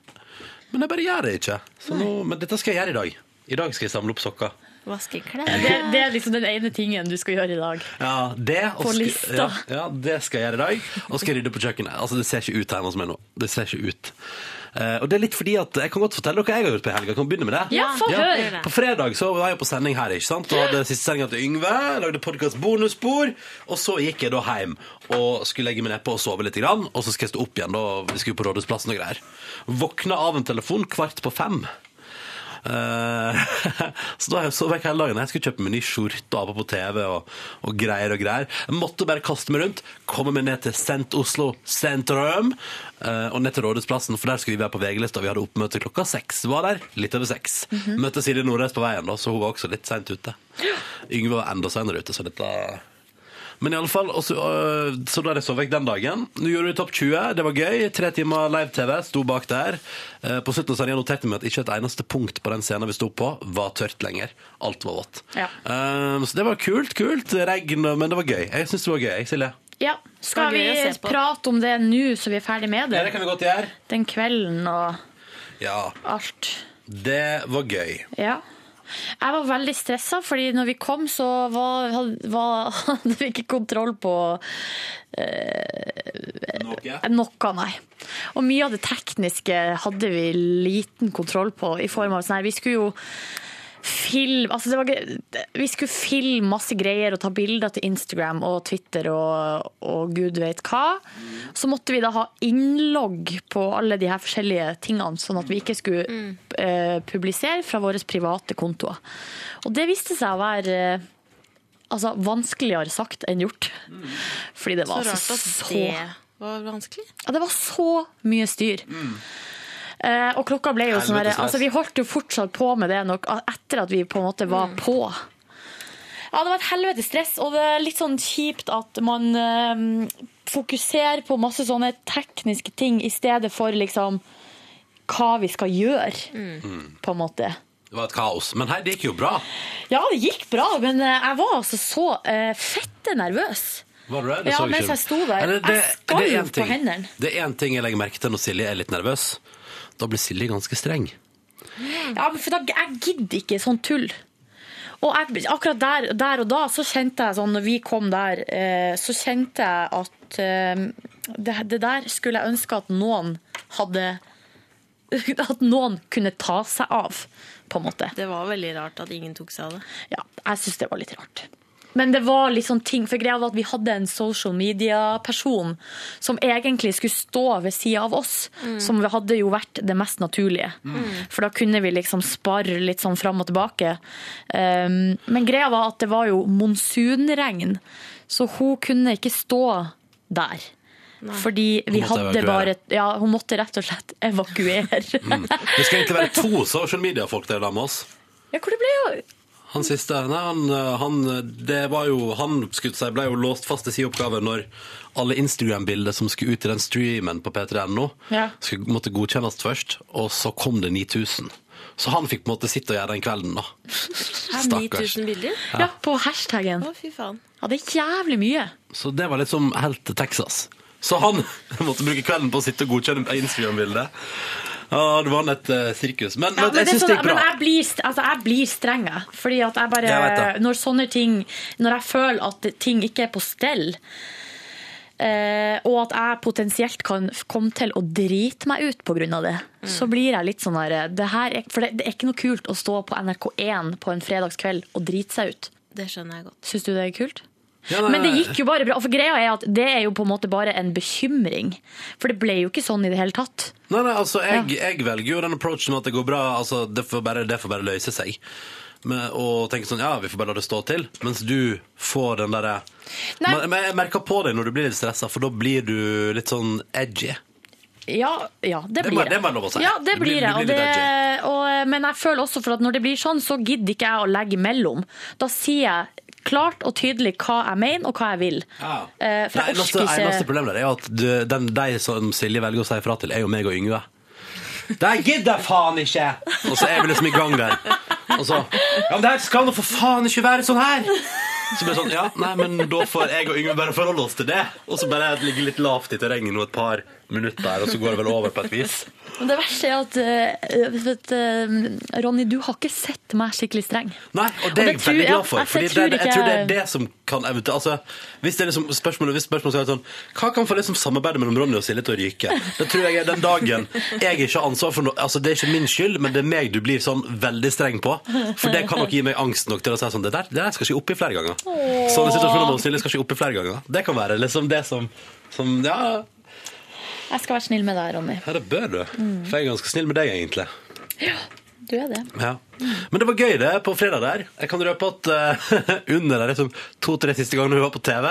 Men jeg bare gjør det ikke. Så nå, men dette skal jeg gjøre i dag. I dag skal jeg samle opp sokker. Vaske klær. Det, det er liksom den ene tingen du skal gjøre i dag. Ja, det På skal- lista. Ja, ja, det skal jeg gjøre i dag. Og skal rydde på kjøkkenet. Altså, det ser ikke ut hjemme hos meg nå. Det ser ikke ut. Uh, og det er litt fordi at Jeg kan godt fortelle dere hva jeg har gjort på helga. Kan vi begynne med det? Ja, ja. høre. På fredag så var jeg på sending her, ikke sant? Og hadde siste sendinga til Yngve. Lagde podkast bonusspor. Og så gikk jeg da hjem og skulle legge meg nedpå og sove litt. Grann, og så skal jeg stå opp igjen. da Vi skulle på Rådhusplassen og greier. Våkna av en telefon kvart på fem. Eh, *laughs* så da har jeg hele dagen. Jeg skulle kjøpe meg ny skjorte og på på TV og, og greier og greier. Jeg måtte bare kaste meg rundt, komme meg ned til Sent Oslo sentrum eh, og ned til Rådhusplassen, for der skulle vi være på VG-lista. Vi hadde oppmøte klokka seks. Var der litt over seks. Møtte Silje Nordreis på veien, da, så hun var også litt seint ute. Yngve var enda senere ute, så dette men i alle fall, også, øh, så da jeg så vekk den dagen. Nå gjorde vi topp 20, det var gøy. Tre timer live-TV, sto bak der. Eh, På slutten så hadde jeg notert meg at ikke et eneste punkt på den scenen vi sto på, var tørt lenger. Alt var vått. Ja. Eh, Så det var kult, kult. Regn, men det var gøy. Jeg syns det var gøy, Silje. Ja, Skal vi prate om det nå, så vi er ferdig med det? Ja, det kan vi godt gjøre. Den kvelden og Ja, alt. det var gøy. Ja. Jeg var veldig stressa, fordi når vi kom, så var, var, *laughs* hadde vi ikke kontroll på eh, noe, nei. Og mye av det tekniske hadde vi liten kontroll på, i form av sånn her Vi skulle jo film, altså det var, vi skulle filme masse greier og ta bilder til Instagram og Twitter og, og gud vet hva. Så måtte vi da ha innlogg på alle de her forskjellige tingene, sånn at vi ikke skulle eh, publisere fra våre private kontoer. Og det viste seg å være eh, altså, vanskeligere sagt enn gjort. Fordi det Så var rart altså at så det var vanskelig. ja, det var så mye styr. Eh, og klokka ble jo sånn her, altså Vi holdt jo fortsatt på med det nok, etter at vi på en måte var på. Ja, det var et helvetes stress, og det er litt sånn kjipt at man eh, fokuserer på masse sånne tekniske ting i stedet for liksom hva vi skal gjøre, på en måte. Det var et kaos. Men hei, det gikk jo bra. Ja, det gikk bra, men eh, jeg var altså så eh, fette nervøs. Var du det? Det Ja, så jeg mens ikke. jeg sto der. Det, det- Jeg skalv det en på hendene. Det er én ting jeg legger merke til når Silje er litt nervøs. Da blir Silje ganske streng. Ja, for da, jeg gidder ikke sånn tull. Og jeg, akkurat der, der og da så kjente jeg sånn, når vi kom der, eh, så kjente jeg at eh, det, det der skulle jeg ønske at noen hadde *laughs* At noen kunne ta seg av, på en måte. Det var veldig rart at ingen tok seg av det. Ja, jeg syns det var litt rart. Men det var litt sånn ting, for greia var at vi hadde en social media-person som egentlig skulle stå ved sida av oss, som hadde jo vært det mest naturlige. For da kunne vi liksom spare litt sånn fram og tilbake. Um, men greia var at det var jo monsunregn, så hun kunne ikke stå der. Fordi vi hadde evakuere. bare Ja, hun måtte rett og slett evakuere. Det skal egentlig være to social media-folk der med oss. ja, hvor det ble jo Han siste Nei, han, han Det var jo Han seg, ble jo låst fast til sin oppgave når alle Instagram-bilder som skulle ut i den streamen på p3.no, Ja. skulle måtte godkjennes først, og så kom det 9000. Så han fikk på en måte sitte og gjøre den kvelden, da. Stakkars. 9000 bilder? Ja, på hashtaggen. Å, fy faen. Ja, det er jævlig mye. Så det var liksom helt til Texas. Så han *laughs* måtte bruke kvelden på å sitte og godkjenne Instagram-bildet. Ja, det var et eh, sirkus. Men, Ja, men men, jeg det syns sånn, det gikk men jeg blir, altså, jeg blir streng, jeg. Fordi at jeg bare Jeg. Når sånne ting Når jeg føler at ting ikke er på stell, Uh, og at jeg potensielt kan komme til å drite meg ut pga. det, Mm. så blir jeg litt sånn her det her er, For det, det er ikke noe kult å stå på NRK1 på en fredagskveld og drite seg ut. Det skjønner jeg godt. Syns du det er kult? Ja, Men det gikk jo bare bra. For greia er at det er jo på en måte bare en bekymring. For det ble jo ikke sånn i det hele tatt. Nei, nei, altså, jeg, jeg velger jo den approachen at det går bra. Altså, det, får bare, det får bare løse seg. Med, og tenke sånn, ja, vi får bare la det stå til. Mens du får den derre men jeg merker på deg når du blir litt stressa, for da blir du litt sånn edgy. Ja, ja det Det blir det lov si. Ja, det blir- det. Det, og, men jeg føler også for at når det blir sånn, så gidder ikke jeg å legge imellom. Da sier jeg klart og tydelig hva jeg mener og hva jeg vil. Ja. Eh, Det eneste, eneste problemet er at du, den, de som Silje velger å si ifra til, er jo meg og Yngve. Det gidder jeg faen ikke! Og så er vi liksom i gang der. Og så Ja, men det her skal nå for faen ikke være sånn her! Så blir det sånn, ja, nei, men da får jeg og Yngve bare forholde oss til det. Og så bare ligge litt lavt i terrenget nå et par minutter, og så går det vel over på et vis. *laughs* Men det verste er at uh, vet, uh, Ronny, du har ikke sett meg skikkelig streng. Nei, og det er jeg veldig glad for. jeg tror det, jeg ikke- tror det er det som kan eventuelt altså, Hvis det er liksom spørsmålet, hvis spørsmålet er sånn Hva kan få liksom samarbeidet mellom Ronny og Silje til å ryke? Det tror jeg er den dagen jeg ikke har ansvar for noe Altså, det er ikke min skyld, men det er meg du blir sånn veldig streng på. For det kan nok gi meg angst nok til å si sånn Det der, det der skal ikke oppi flere ganger. Sånne situasjoner med Silje skal ikke oppi flere ganger. Det kan være liksom det som, som Ja, Jeg skal være snill med deg, Ronny. ja, det bør du. For jeg er ganske snill med deg, egentlig. Ja, Du er det. Ja. Men det var gøy det på fredag der. Jeg kan røpe at uh, *laughs* under der, liksom, to-tre siste gangene vi var på TV,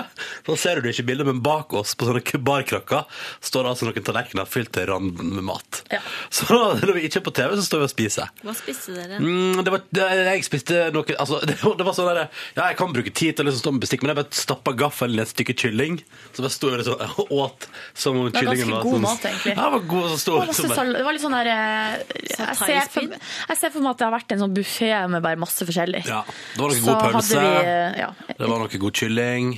så ser du ikke bildet, men bak oss på sånne barkrakker står det altså noen tallerkener fylt til randen med mat. Ja. Så *laughs* når vi ikke er på TV, så står vi og spiser. Hva spiste dere? Mm, det var, det, jeg spiste noe altså, *laughs* det, var- det var sånn der, Ja, jeg kan bruke tid til å liksom stå med bestikk, men jeg bare stappa gaffelen i et stykke kylling. Så bare sto jeg liksom og åt som om Det var kyllingen ganske var god sånn- mat, egentlig. Ja, det var god, så Det liksom det litt sånn der eh, jeg ser, for, jeg ser for meg at det har vært en en sånn buffé med bare masse forskjellig. Ja, det var noe god pølse. eh, ja, Det var noe god kylling.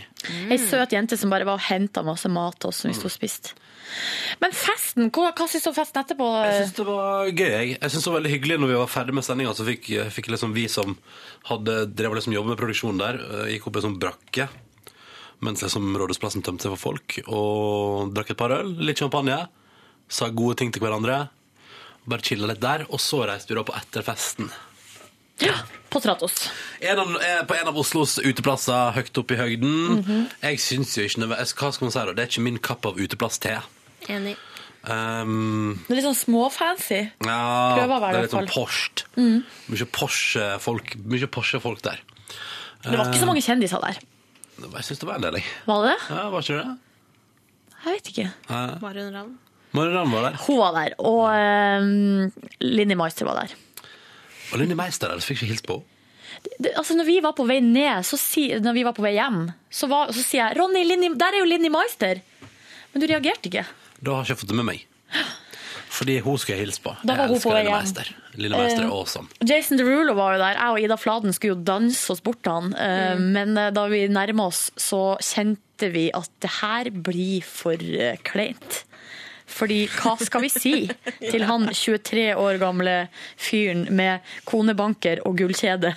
Ei søt jente som bare var og henta masse mat til oss som vi sto og spiste. Men festen, hva, hva syns du om festen etterpå? Jeg syns det var gøy. Jeg, jeg synes det var veldig hyggelig når vi var ferdig med sendinga. Så fikk, fikk liksom vi som hadde drevet liksom jobbet med produksjonen der, eh, gikk opp i en sånn brakke mens liksom Rådhusplassen tømte seg for folk, og drakk et par øl, litt champagne, sa gode ting til hverandre. Bare chilla litt der, og så reiste vi da på etterfesten. På Stratos. En av, eh, på en av Oslos uteplasser høyt oppe i høyden. Mm -hmm. Jeg syns jo ikke Hva skal man si da? Det er ikke min kapp av uteplass-te. Enig. Um, Det er litt sånn småfancy. ja, Prøver å være det er litt sånn Porsche. Mm. Mye Porsche-folk Mye Porsche-folk der. Det var ikke så mange kjendiser der. Jeg syns det var en del, jeg. Var det det? Ja, var ikke det? Jeg vet ikke. Ja. Marion Ravn. Marianne var der. Hun var der, og um, Linni Meister var der. Og Linni Meister der, så fikk ikke hilst på henne. Det, altså når vi var på vei ned, så si, når vi var på vei hjem, så, var, så sier jeg Ronny, Linni, der er jo Linni Meister. Men du reagerte ikke. Da har jeg ikke fått det med meg. Fordi hun skulle jeg hilse på. Da var jeg elsker Linni. Meister. Linni Meister Eh, er awesome. Jason Derulo var jo der. Jeg og Ida Fladen skulle jo danse oss bort til han. Mm. Men eh, da vi nærma oss, så kjente vi at det her blir for eh, kleint. Fordi hva skal vi si til han 23 år gamle fyren med konebanker og gullkjede?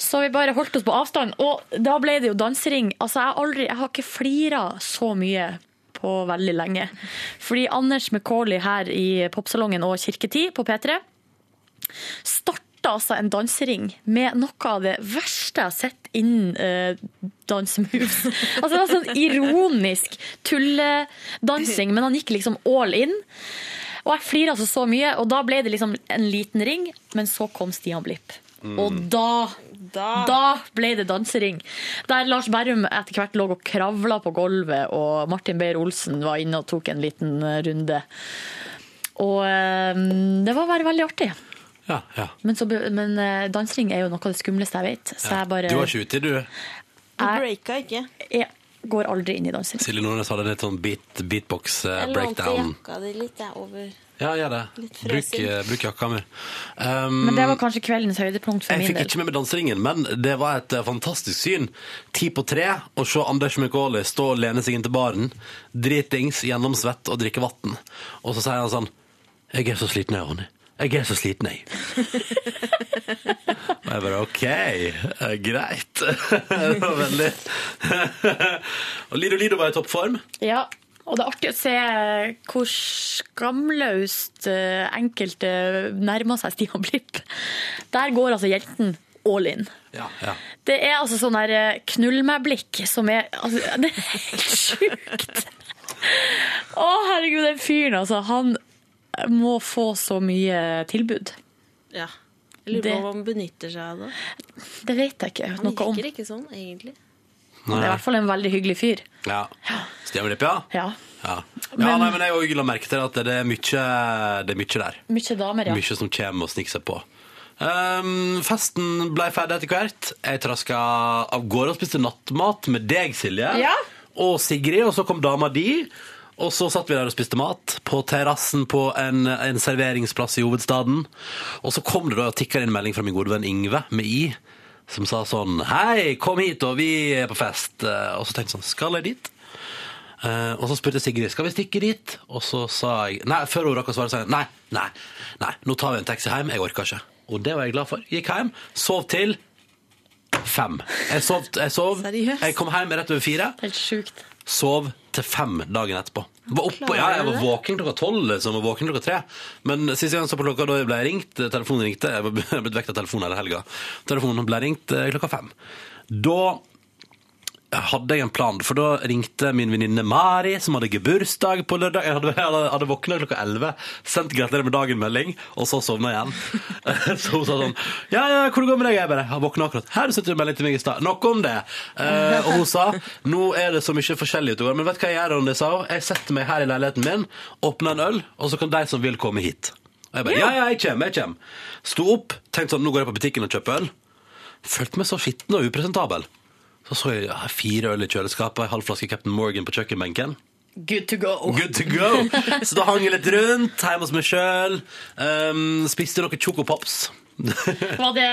Så vi bare holdt oss på avstand, og da ble det jo dansering. Altså, jeg, aldri, jeg har ikke flira så mye på veldig lenge. Fordi Anders McCauley her i Popsalongen og Kirketid på P3 starta altså en dansering med noe av det verste jeg har sett innen uh, dansemoves. Altså, det var sånn ironisk tulledansing, men han gikk liksom all in. Og jeg flira altså så mye, og da ble det liksom en liten ring, men så kom Stian Blipp. Og da, da ble det dansering. Der Lars Berrum etter hvert lå og kravla på gulvet, og Martin Beyer-Olsen var inne og tok en liten eh, runde. Og eh, det var bare veldig artig. Ja, ja. Men, så, men eh, dansering er jo noe av det skumleste jeg vet. Så ja. jeg bare Du var ikke uti, du. Du breaka ikke. Jeg går aldri inn i dansering. Silje Nordnes hadde en litt sånn beat, Jeg lånte beatbox-breakdown. jakka di litt jeg, over Ja, gjør det. Bruk, eh, bruk jakka mi. Um, Men det var kanskje kveldens høydepunkt for Jeg fikk ikke med meg danseringen, men det var et eh, fantastisk syn. Ti på tre, å se Anders McCauley stå og lene seg inn til baren, dritings, gjennomsvett og drikke vann. Og så sier han sånn Jeg er så sliten, jeg, Ronny. Jeg er så sliten, jeg. *laughs* og jeg bare OK, eh, greit. *laughs* det var veldig Og Lido Lido var i toppform. Ja, og det er artig å se hvor skamløst eh, enkelte nærmer seg Stian Blipp. Der går altså hjelten all in. Ja, ja. Det er altså sånn der eh, knull meg-blikk som er altså, *laughs* Det er helt sjukt! Å, herregud, den fyren, altså. Han må få så mye tilbud. Ja. Jeg lurer Det- på hva han benytter seg av det. Det vet jeg ikke Han noe om. virker ikke sånn, egentlig. Han er i hvert fall en veldig hyggelig fyr. Ja. Blipp, ja? Ja. Ja. ja Men- nei, men jeg òg la merke til at det er mye, det er mye der. Mye damer, ja. Mye som kommer og sniker seg på. Um, festen ble ferdig etter hvert. Jeg traska av gårde og spiste nattmat med deg, Silje. Ja. Og Sigrid, og så kom dama di. Og så satt vi der og spiste mat på terrassen på en, en serveringsplass i hovedstaden. Og så kom det da og tikka inn en melding fra min gode venn Ingve med I, som sa sånn Hei, kom hit, og vi er på fest. Eh, Og så tenkte jeg sånn Skal jeg dit? Uh, og så spurte Sigrid skal vi stikke dit. Og så sa jeg Nei, før hun rakk å svare, sa jeg nei, nei, nei, nå tar vi en taxi hjem. Jeg orker ikke. Og det var jeg glad for. Gikk hjem, sov til fem. Jeg sov, jeg, sov. jeg kom hjem rett over fire. Helt sjukt. Sov til fem dagen etterpå. Var oppe, ja, jeg var våken klokka tolv, liksom, og våken klokka tre. Men siste gang så på klokka, da ble jeg ringt, telefonen ringte, jeg ble vekt av telefonen hele helga. Telefonen ble ringt eh, klokka fem. Da hadde jeg en plan, for da ringte min venninne Mari, som hadde gebursdag på lørdag. Jeg hadde, hadde, våkna klokka 11, sendt gratulerer med dagen-melding, og så sovna igjen. *laughs* Så hun sa sånn Ja, ja, hvordan går det med deg? Jeg bare har våkna akkurat. Her sendte du melding til meg i stad. Nok om det. Eh, og hun sa nå er det så mye forskjellig utover, men vet du hva jeg gjør, Ronny, sa hun? Jeg setter meg her i leiligheten min, åpner en øl, og så kan de som vil komme hit. Og jeg bare ja, ja, jeg kommer, jeg kommer. Sto opp, tenkte sånn, nå går jeg på butikken og kjøper øl. Følte meg så skitten og upresentabel. Så så jeg ja, fire øl i kjøleskapet, en halv flaske Captain Morgan på kjøkkenbenken. Good to go. Good to go! *laughs* Så da hang jeg litt rundt hjemme hos meg sjøl. Um, spiste noen chocopops. Var det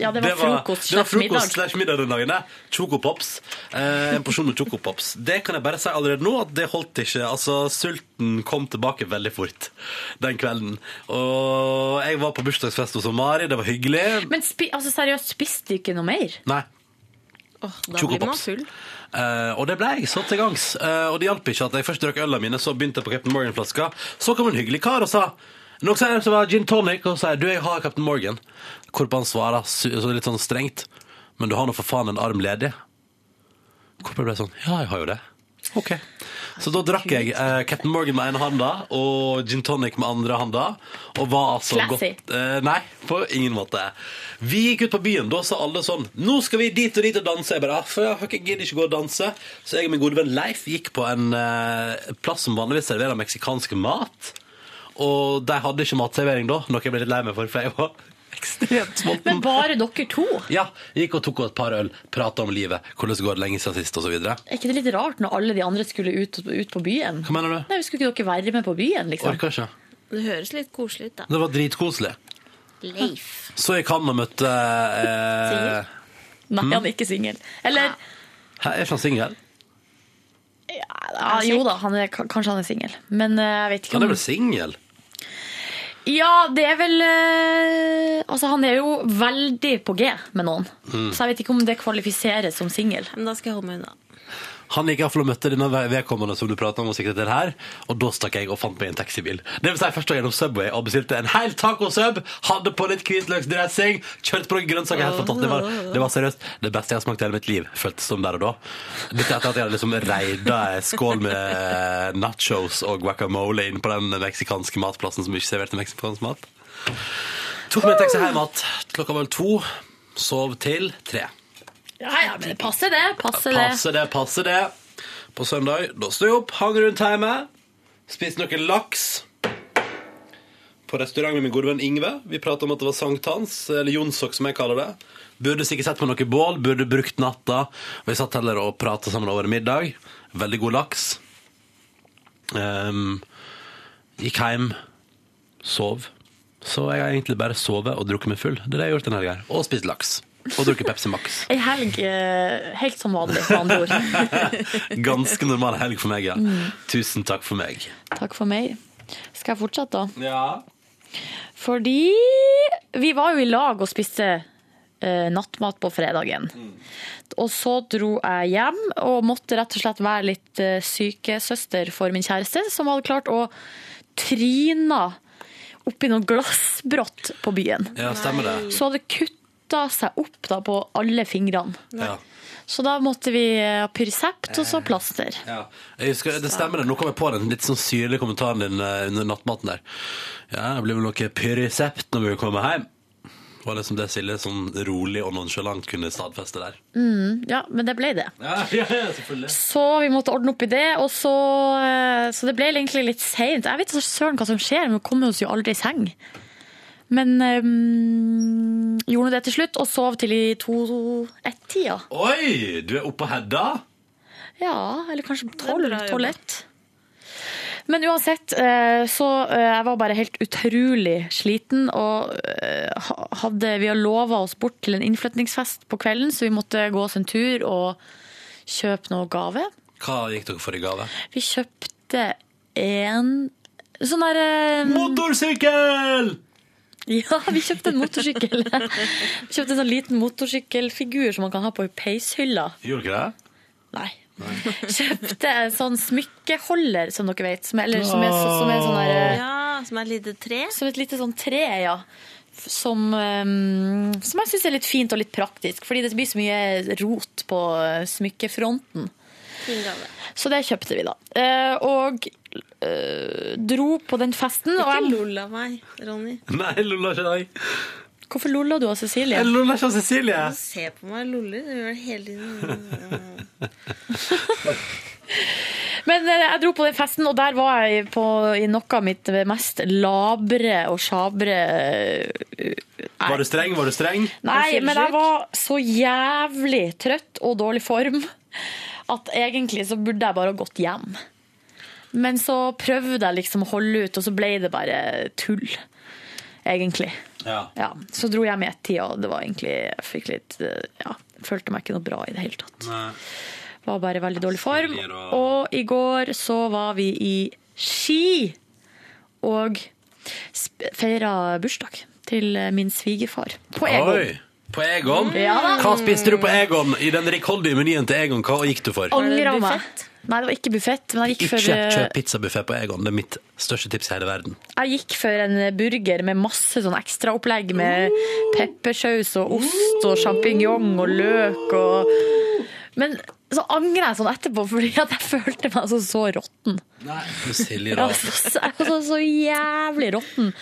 Ja, det var frokost det var slash middag. frokost slash middag den dagen. det. Chocopops. Eh, en porsjon med chocopops. Det kan jeg bare si allerede nå at det holdt ikke. Altså, Sulten kom tilbake veldig fort den kvelden. Og jeg var på bursdagsfest hos Mari, det var hyggelig. Men spi, altså, seriøst, spiste du ikke noe mer? Nei. Da blir man full. Uh, og det ble jeg så til gangs. Uh, og det hjalp ikke at jeg først drakk ølene mine, så begynte jeg på Captain Morgan-flaska. Så kom en hyggelig kar og sa noe som var gin tonic, og sa du, jeg har Captain Morgan. Hvorpå han svarer så litt sånn strengt, men du har nå for faen en arm ledig. Hvorpå jeg ble sånn, ja, jeg har jo det. Ok. Så da drakk jeg eh, Captain Morgan med ene handa og gin tonic med andre handa. Og var altså Classy. godt eh, Nei, på ingen måte. Vi gikk ut på byen. Da sa alle sånn Nå skal vi dit og dit og danse. Jeg bare, ah, for jeg gidder ikke gå og danse. Så jeg og min gode venn Leif gikk på en eh, plass som vanligvis serverer meksikansk mat. Og de hadde ikke matservering da, noe jeg ble litt lei meg for, for jeg var ekstremt sulten. Men bare dere to? Ja, gikk og tok et par øl, prata om livet, hvordan det går lenge siden sist osv. Er ikke det litt rart når alle de andre skulle ut, ut på byen? Hva mener du? Nei, Skulle ikke dere være med på byen, liksom? Orker ikke. Det høres litt koselig ut, da. Det var dritkoselig. Leif. Så gikk han og møtte eh, Nei, han er ikke singel. Eller Hæ, Er ikke han singel? ja, Jo da, han er, kanskje han er singel. Men eh, jeg vet ikke Han om er vel singel? Ja, det er vel eh, Altså, han er jo veldig på G med noen. Mm. Så jeg vet ikke om det kvalifiseres som singel. Men da skal jeg holde meg unna. Han gikk i hvert fall og møtte denne vedkommende som du pratet om, og sekretær her, og da stakk jeg og fant meg en taxibil. Det vil si, først var gjennom Subway og bestilte en hel tacosub, hadde på litt hvitløksdressing, kjørte på noen grønnsaker helt fantastisk. Det var, det var seriøst det beste jeg har smakt i hele mitt liv, føltes som der og da. Dette etter at jeg hadde liksom reida ei skål med nachos og guacamole inn på den meksikanske matplassen som ikke serverte meksikansk mat. Tok meg en taxi hjem igjen. Klokka var vel to. Sov til tre. Ja, ja, men det passer det. Passer det. Passer det, passer det. På søndag da sto jeg opp, hang rundt hjemme, spiste noe laks. På restaurant med min gode venn Ingve. Vi pratet om at det var sankthans, eller jonsok som jeg kaller det. Burde sikkert sett på noe bål, burde brukt natta. Vi satt heller og pratet sammen over middag. Veldig god laks. Um, gikk hjem, sov. Så jeg har egentlig bare sovet og drukket meg full. Det er det jeg har gjort denne helga. Og spist laks. Og drukket Pepsi Max. Ei helg eh, helt som vanlig, med andre ord. *laughs* Ganske normal helg for meg, ja. Mm. Tusen takk for meg. Takk for meg. Skal jeg fortsette, da? Ja. Fordi vi var jo i lag og spiste eh, nattmat på fredagen. Og så dro jeg hjem og måtte rett og slett være litt eh, sykesøster for min kjæreste, som hadde klart å tryne oppi noe glassbrott på byen. Ja, stemmer det. Så hadde kutta seg opp da på alle fingrene. Ja. Så da måtte vi ha Pyrsept og så plaster. Ja. Jeg husker, det stemmer det. Nå kom jeg på den litt sånn syrlige kommentaren din eh, under nattmaten der. Ja, det blir vel noe Pyrsept når vi kommer hjem. Det var liksom det Silje sånn rolig og nonsjalant kunne stadfeste der. Mm, ja, men det ble det. *laughs* Ja, ja, selvfølgelig. Så vi måtte ordne opp i det, og så, eh, så det ble egentlig litt seint. Jeg vet ikke søren hva som skjer, men vi kommer oss jo aldri i seng. Men um, gjorde nå det til slutt, og sov til i to-ett-tida. Oi, du er oppe på Hedda? Ja, eller kanskje tolv. Tolv-ett. Men uansett, eh, så eh, jeg var bare helt utrolig sliten, og eh, hadde, vi har lova oss bort til en innflytningsfest på kvelden, så vi måtte gå oss en tur og kjøpe noe gave. Hva gikk dere for i gave? Vi kjøpte en sånn derre Motorsykkel! *laughs* Ja, vi kjøpte en motorsykkel. *laughs* Vi kjøpte en sånn liten motorsykkelfigur som man kan ha på peishylla. Gjorde dere det? Nei. *laughs* Kjøpte en sånn smykkeholder, som dere vet. Som er, eller, som er, som er sånn der, Ja, som er et lite tre. Som et lite sånn tre, ja. Som, um, som jeg syns er litt fint og litt praktisk, fordi det blir så mye rot på uh, smykkefronten. Fin gave. Så det kjøpte vi, da. Eh, og eh, dro på den festen. Ikke jeg, lol av meg, Ronny. Nei, lolla ikke deg. hvorfor lolla du av Cecilie? Jeg lolla ikke av Cecilie. Du ser på meg loller. Du gjør det hele tiden. Men eh, jeg dro på den festen, og der var jeg på, i noe av mitt mest labre og sjabre Nei. Var du streng? Var du streng? Nei, men jeg var så jævlig trøtt og dårlig form at egentlig så burde jeg bare gått hjem. Men så prøvde jeg liksom å holde ut, og så ble det bare tull. Egentlig. Ja. Ja, så dro jeg i ett-tida, og det var egentlig Jeg fikk litt Ja, følte meg ikke noe bra i det hele tatt. Nei. Var bare i veldig dårlig form. Og- i går så var vi i Ski og feira bursdag til min svigerfar på Egon. Oi! På Egon? Ja da. Hva spiste du på Egon i den rikholdige menyen til Egon? Hva gikk du for? Angra meg. Nei, det var ikke buffett, men jeg gikk Ikke for eh, kjøp pizzabuffé på Egon. Det er mitt største tips i hele verden. Jeg gikk for en burger med masse sånn ekstraopplegg med peppersaus og ost og sjampinjong og løk og Men så angrer jeg sånn etterpå, fordi at jeg følte meg så, så råtten. Nei, Silje, Jeg da. var så, jeg var så, så jævlig råtten.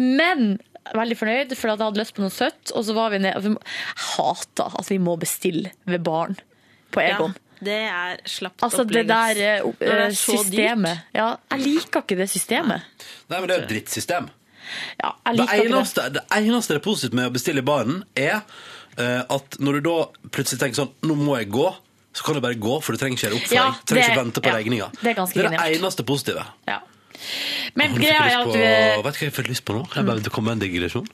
Men veldig fornøyd, for at jeg hadde lyst på noe søtt. Og så var vi ned Jeg hata at vi må bestille ved baren på Egon. Ja, det er slapt Altså det opplegg. der ass. eh, Når det er systemet. Ja, jeg liker ikke det systemet. Nei, men det er jo et drittsystem. Ja, jeg Det liker ikke det. det eneste det er positivt med å bestille i baren, er uh, at når du da plutselig tenker sånn Nå må jeg gå. Så kan du bare gå, for du trenger ikke gjøre opp for Ja, deg. Du trenger det- ikke vente på ja, regninga. det er det er det eneste positive. Ja. Men greia er at du Vet du hva jeg fikk lyst på nå? Jeg bare det kommer en digresjon?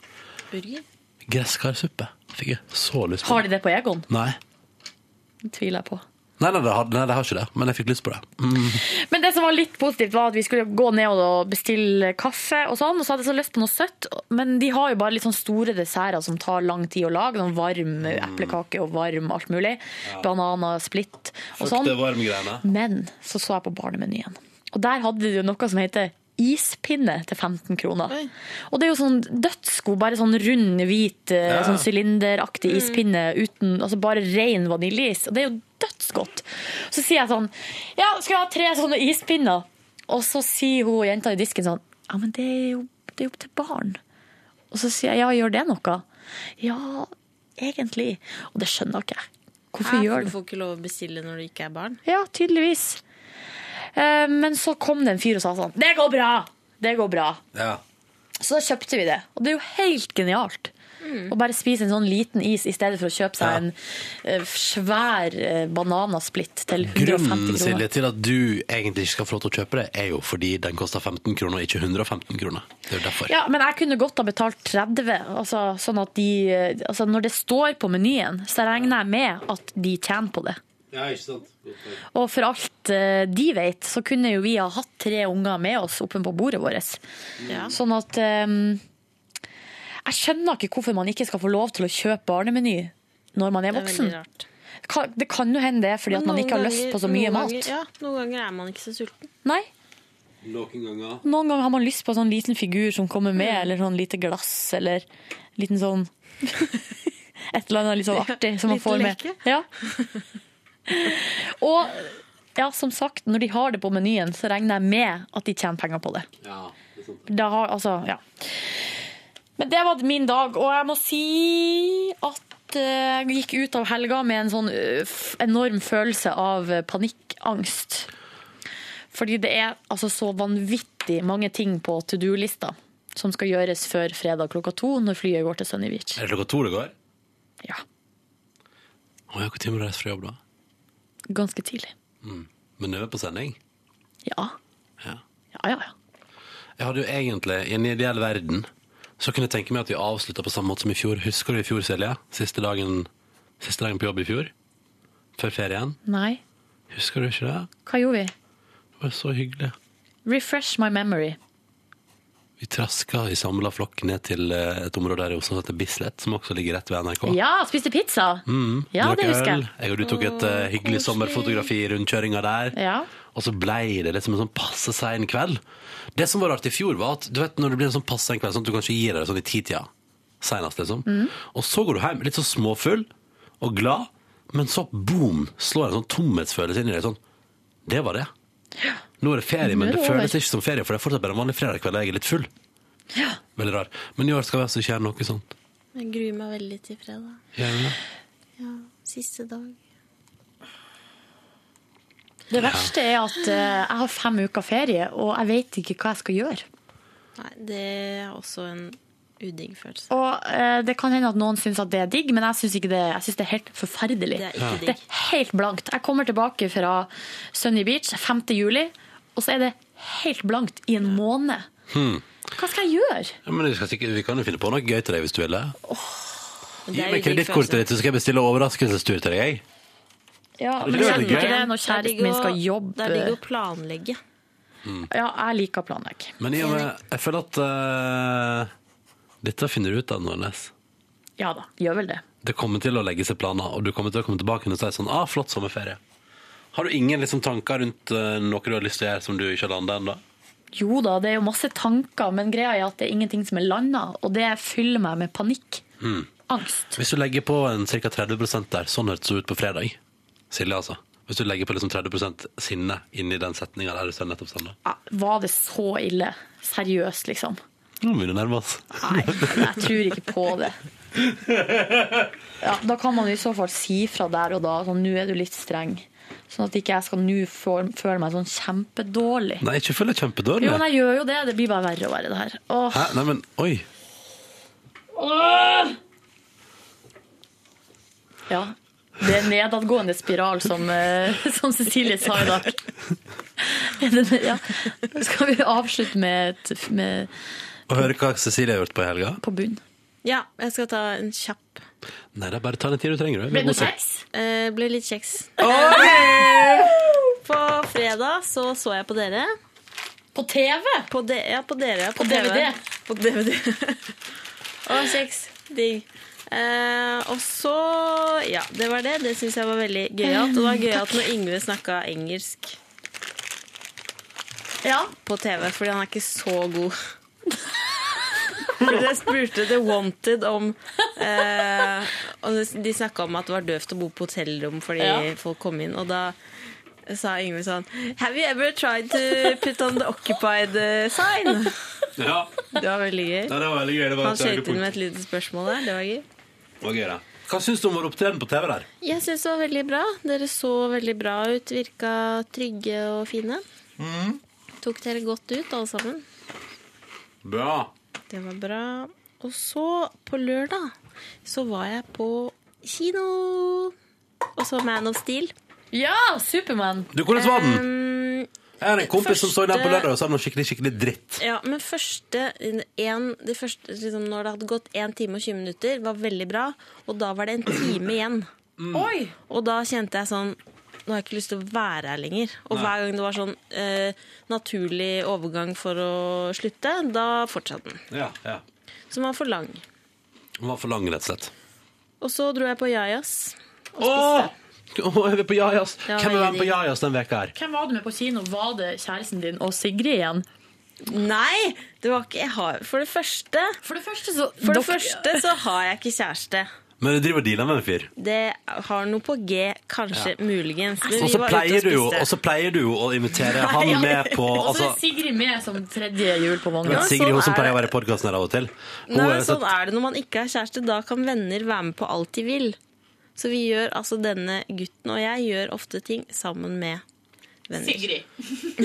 Burger? Gresskarsuppe. Fikk jeg så lyst på. Har de det på Egon? Nei. Det tviler jeg på. Nei, nei, det har, nei, det har ikke det, men jeg fikk lyst på det. Mm. Men det som var litt positivt, var at vi skulle gå ned og bestille kaffe og sånn, og så hadde jeg så lyst på noe søtt. Men de har jo bare litt sånn store desserter som tar lang tid å lage. Sånn varm eplekake og varm alt mulig. Bananer, splitt og sånn. det. Men så så jeg på barnemenyen, og der hadde de jo noe som heter ispinne til 15 kroner. Og det er jo sånn dødsgod, bare sånn rund, hvit, eh, Ja. sånn sylinderaktig ispinne uten Altså bare ren vaniljeis. Og det er jo dødsgodt. Så sier jeg sånn Ja, skal jeg ha tre sånne ispinner? Og så sier hun jenta i disken sånn Ja, men det er jo, det er jo til barn. Og så sier jeg ja, gjør det noe? Ja, egentlig. Og det skjønner ikke jeg. Hvorfor ja, gjør du det Du får ikke lov å bestille når du ikke er barn? ja, tydeligvis. Eh, Men så kom det en fyr og sa sånn Det går bra! Det går bra. Ja. Så da kjøpte vi det. Og det er jo helt genialt. Å bare spise en sånn liten is i stedet for å kjøpe seg Ja. en eh, svær eh, bananasplitt til 150 Grunnen Silje, kroner. til at du egentlig ikke skal få lov til å kjøpe det, er jo fordi den koster 15 kroner, og ikke 115 kroner. Det er jo derfor. Ja, men jeg kunne godt ha betalt 30, altså, sånn at de altså, Når det står på menyen, så regner jeg med at de tjener på det. Ja, ikke sant? Og for alt eh, de vet, så kunne jo vi ha hatt tre unger med oss oppe på bordet vårt. Ja. Sånn at um, Jeg skjønner ikke hvorfor man ikke skal få lov til å kjøpe barnemeny når man er Det er voksen. rart. Kan- Det kan jo hende det er fordi at man ikke har lyst på så mye mat. Ganger, ja, noen ganger er man ikke så sulten. Nei, Noen ganger. Noen ganger har man lyst på en sånn liten figur som kommer med, Mm. eller sånn lite glass, eller liten sånn *laughs* Et eller annet litt sånn artig som man får med. Ja. *laughs* *laughs* Og ja, som sagt, når de har det på menyen, så regner jeg med at de tjener penger på det. Ja, det er sant. Da har, altså, ja. Men det var min dag, og jeg må si at eh, jeg gikk ut av helga med en sånn eh, enorm følelse av panikkangst. Fordi det er altså så vanvittig mange ting på to do-lista som skal gjøres før fredag klokka to, når flyet går til Sunny Beach. Er det klokka to det går? Ja, Å ja, tid må du reise fra jobb, da? Ganske tidlig. Men nå er vi på sending? Ja. Ja. Ja, ja, ja. Jeg hadde jo egentlig, i en ideell verden, så kunne jeg tenke meg at vi avslutta på samme måte som i fjor. Husker du i fjor, Silje? Siste dagen, siste dagen på jobb i fjor? Før ferien? Nei. Husker du ikke det? Hva gjorde vi? Det var så hyggelig. Refresh my memory. Vi traska i samla flokk ned til eh, et område der i Oslo som heter Bislett, som også ligger rett ved NRK. Ja, spiste pizza! Mm, Ja, det husker jeg. Jeg og du tok et uh, hyggelig sommerfotografi i rundkjøringa der. Ja. Og så blei det liksom en sånn passe sein kveld. Det som var rart i fjor, var at du vet når det blir en sånn passe sein kveld, sånn at du kanskje gir deg sånn i titida, seinest, liksom. Og så går du hjem litt så småfull og glad, men så boom, slår en sånn tomhetsfølelse inn i deg. Sånn, det var det. Nå er det ferie, men det det føles ikke som ferie, for det er fortsatt bare en vanlig fredag kveld. jeg er litt full. Veldig rar. Men i år skal vi altså ikke gjøre noe sånt. Jeg gruer meg veldig til fredag. Gjerne. Ja, siste dag. Det verste er at eh, jeg har fem uker ferie, og jeg vet ikke hva jeg skal gjøre. Nei, det er også en udigg følelse. Og eh, Det kan hende at noen syns at det er digg, men jeg syns det, jeg synes det er helt forferdelig. Det er ikke Det er helt blankt. Jeg kommer tilbake fra Sunny Beach 5. juli, og så er det helt blankt i en måned. Hva skal jeg gjøre? Ja, men vi, skal sikkert, vi kan jo finne på noe gøy til deg hvis du vil det. Det Gi meg kredittkortet ditt, så skal jeg bestille overraskelsestur til deg. Ja, men kjenner ikke det når kjæresten min skal jobbe. Det er digg å planlegge. Ja, jeg liker å planlegge. Men i og med, jeg føler at eh, dette finner du ut av, Nordnes. Ja da, gjør vel det. Det kommer til å legge seg planer, og du kommer til å komme tilbake og si sånn ah, flott sommerferie. Har du ingen liksom, tanker rundt eh, noe du har lyst til å gjøre som du ikke har landa ennå? Jo da, det er jo masse tanker, men greia er at det er ingenting som er landa, og det fyller meg med panikk. Mm. Angst. Hvis du legger på en ca. 30% der, sånn hørtes det ut på fredag. Silje, altså. Hvis du legger på liksom 30% sinne inni den setninga der du sa nettopp sånn. da. Ja, var det så ille? Seriøst, liksom? Nå begynner vi å nærme oss. Nei, jeg tror ikke på det. Ja, da kan man i så fall si fra der og da, sånn nå er du litt streng. Sånn at ikke jeg skal nå føle meg sånn kjempedårlig. Nei, ikke føle deg kjempedårlig. Jo, men jeg gjør jo det. Det blir bare verre og verre, det her. Åh. Hæ? Nei, men oi. Ja. Det er nedadgående spiral, som, eh, *laughs* som Cecilie sa i dag. *laughs* Ja. Skal vi avslutte med, et, med Å høre hva Cecilie har gjort på i helga? på bunn? Ja, jeg skal ta en kjapp. Nei, det er bare ta den tida du trenger. Ble det noe kjeks? Eh, ble litt kjeks. På fredag så så jeg på dere. På TV? På de, ja, på dere. På TV. DVD. På DVD. og *laughs* kjeks. Digg. Eh, og så Ja, det var det. Det syns jeg var veldig gøyalt. Og det var gøyalt når Yngve snakka engelsk Ja. på TV, fordi han er ikke så god. Fordi jeg spurte The Wanted om eh, Og de snakka om at det var døvt å bo på hotellrom fordi Ja. folk kom inn. Og da sa Yngve sånn Have you ever tried to put on the occupied eh, sign? Ja. Det var veldig gøy. Ja, det var veldig gøy. Det var Han skjøt inn med et lite spørsmål der. Det var gøy. Det var gøy, det. Hva syns du om vår opptreden på TV der? Jeg syns det var veldig bra. Dere så veldig bra ut. Virka trygge og fine. Mm. Tok dere godt ut, alle sammen. Bra. Det var bra. Og så, på lørdag, så var jeg på kino og så Man of Steel. Ja, Supermann! Du, hvordan var den? Um, Jeg har en kompis som så den på lørdag og sa noe skikkelig skikkelig dritt. ja, men første, en, det første liksom, Når det hadde gått 1 time og 20 minutter, var veldig bra. Og da var det en time igjen. Oi! Og da kjente jeg sånn Nå har jeg ikke lyst til å være her lenger. Og Nei. hver gang det var sånn eh, naturlig overgang for å slutte, da fortsatte den. Ja, ja. Så man var for lang. Den var for lang, rett og slett. Og så dro jeg på Jajas. Og Åh! spiste. Åh, er vi på Jajas? Ja, Hvem er med på Jajas den veka her? Hvem var du med på kino? Var det kjæresten din og Sigrid igjen? Nei! Det var ikke jeg har, For det første For det første så For det Dere- første så har jeg ikke kjæreste. Men du driver og dealer med en fyr. Det har noe på G, kanskje, muligens. Men Og vi så var ute pleier, og du jo- og så pleier du jo å invitere *laughs* han med på Og så altså, er Sigrid med som tredje hjul på vogna. Ja, Sigrid, hun som er pleier å være i podkasten her av og til. Hun Nei, er sånn er det når man ikke er kjæreste. Da kan venner være med på alt de vil. Så vi gjør, altså denne gutten og jeg gjør ofte ting sammen med venner. Sigrid.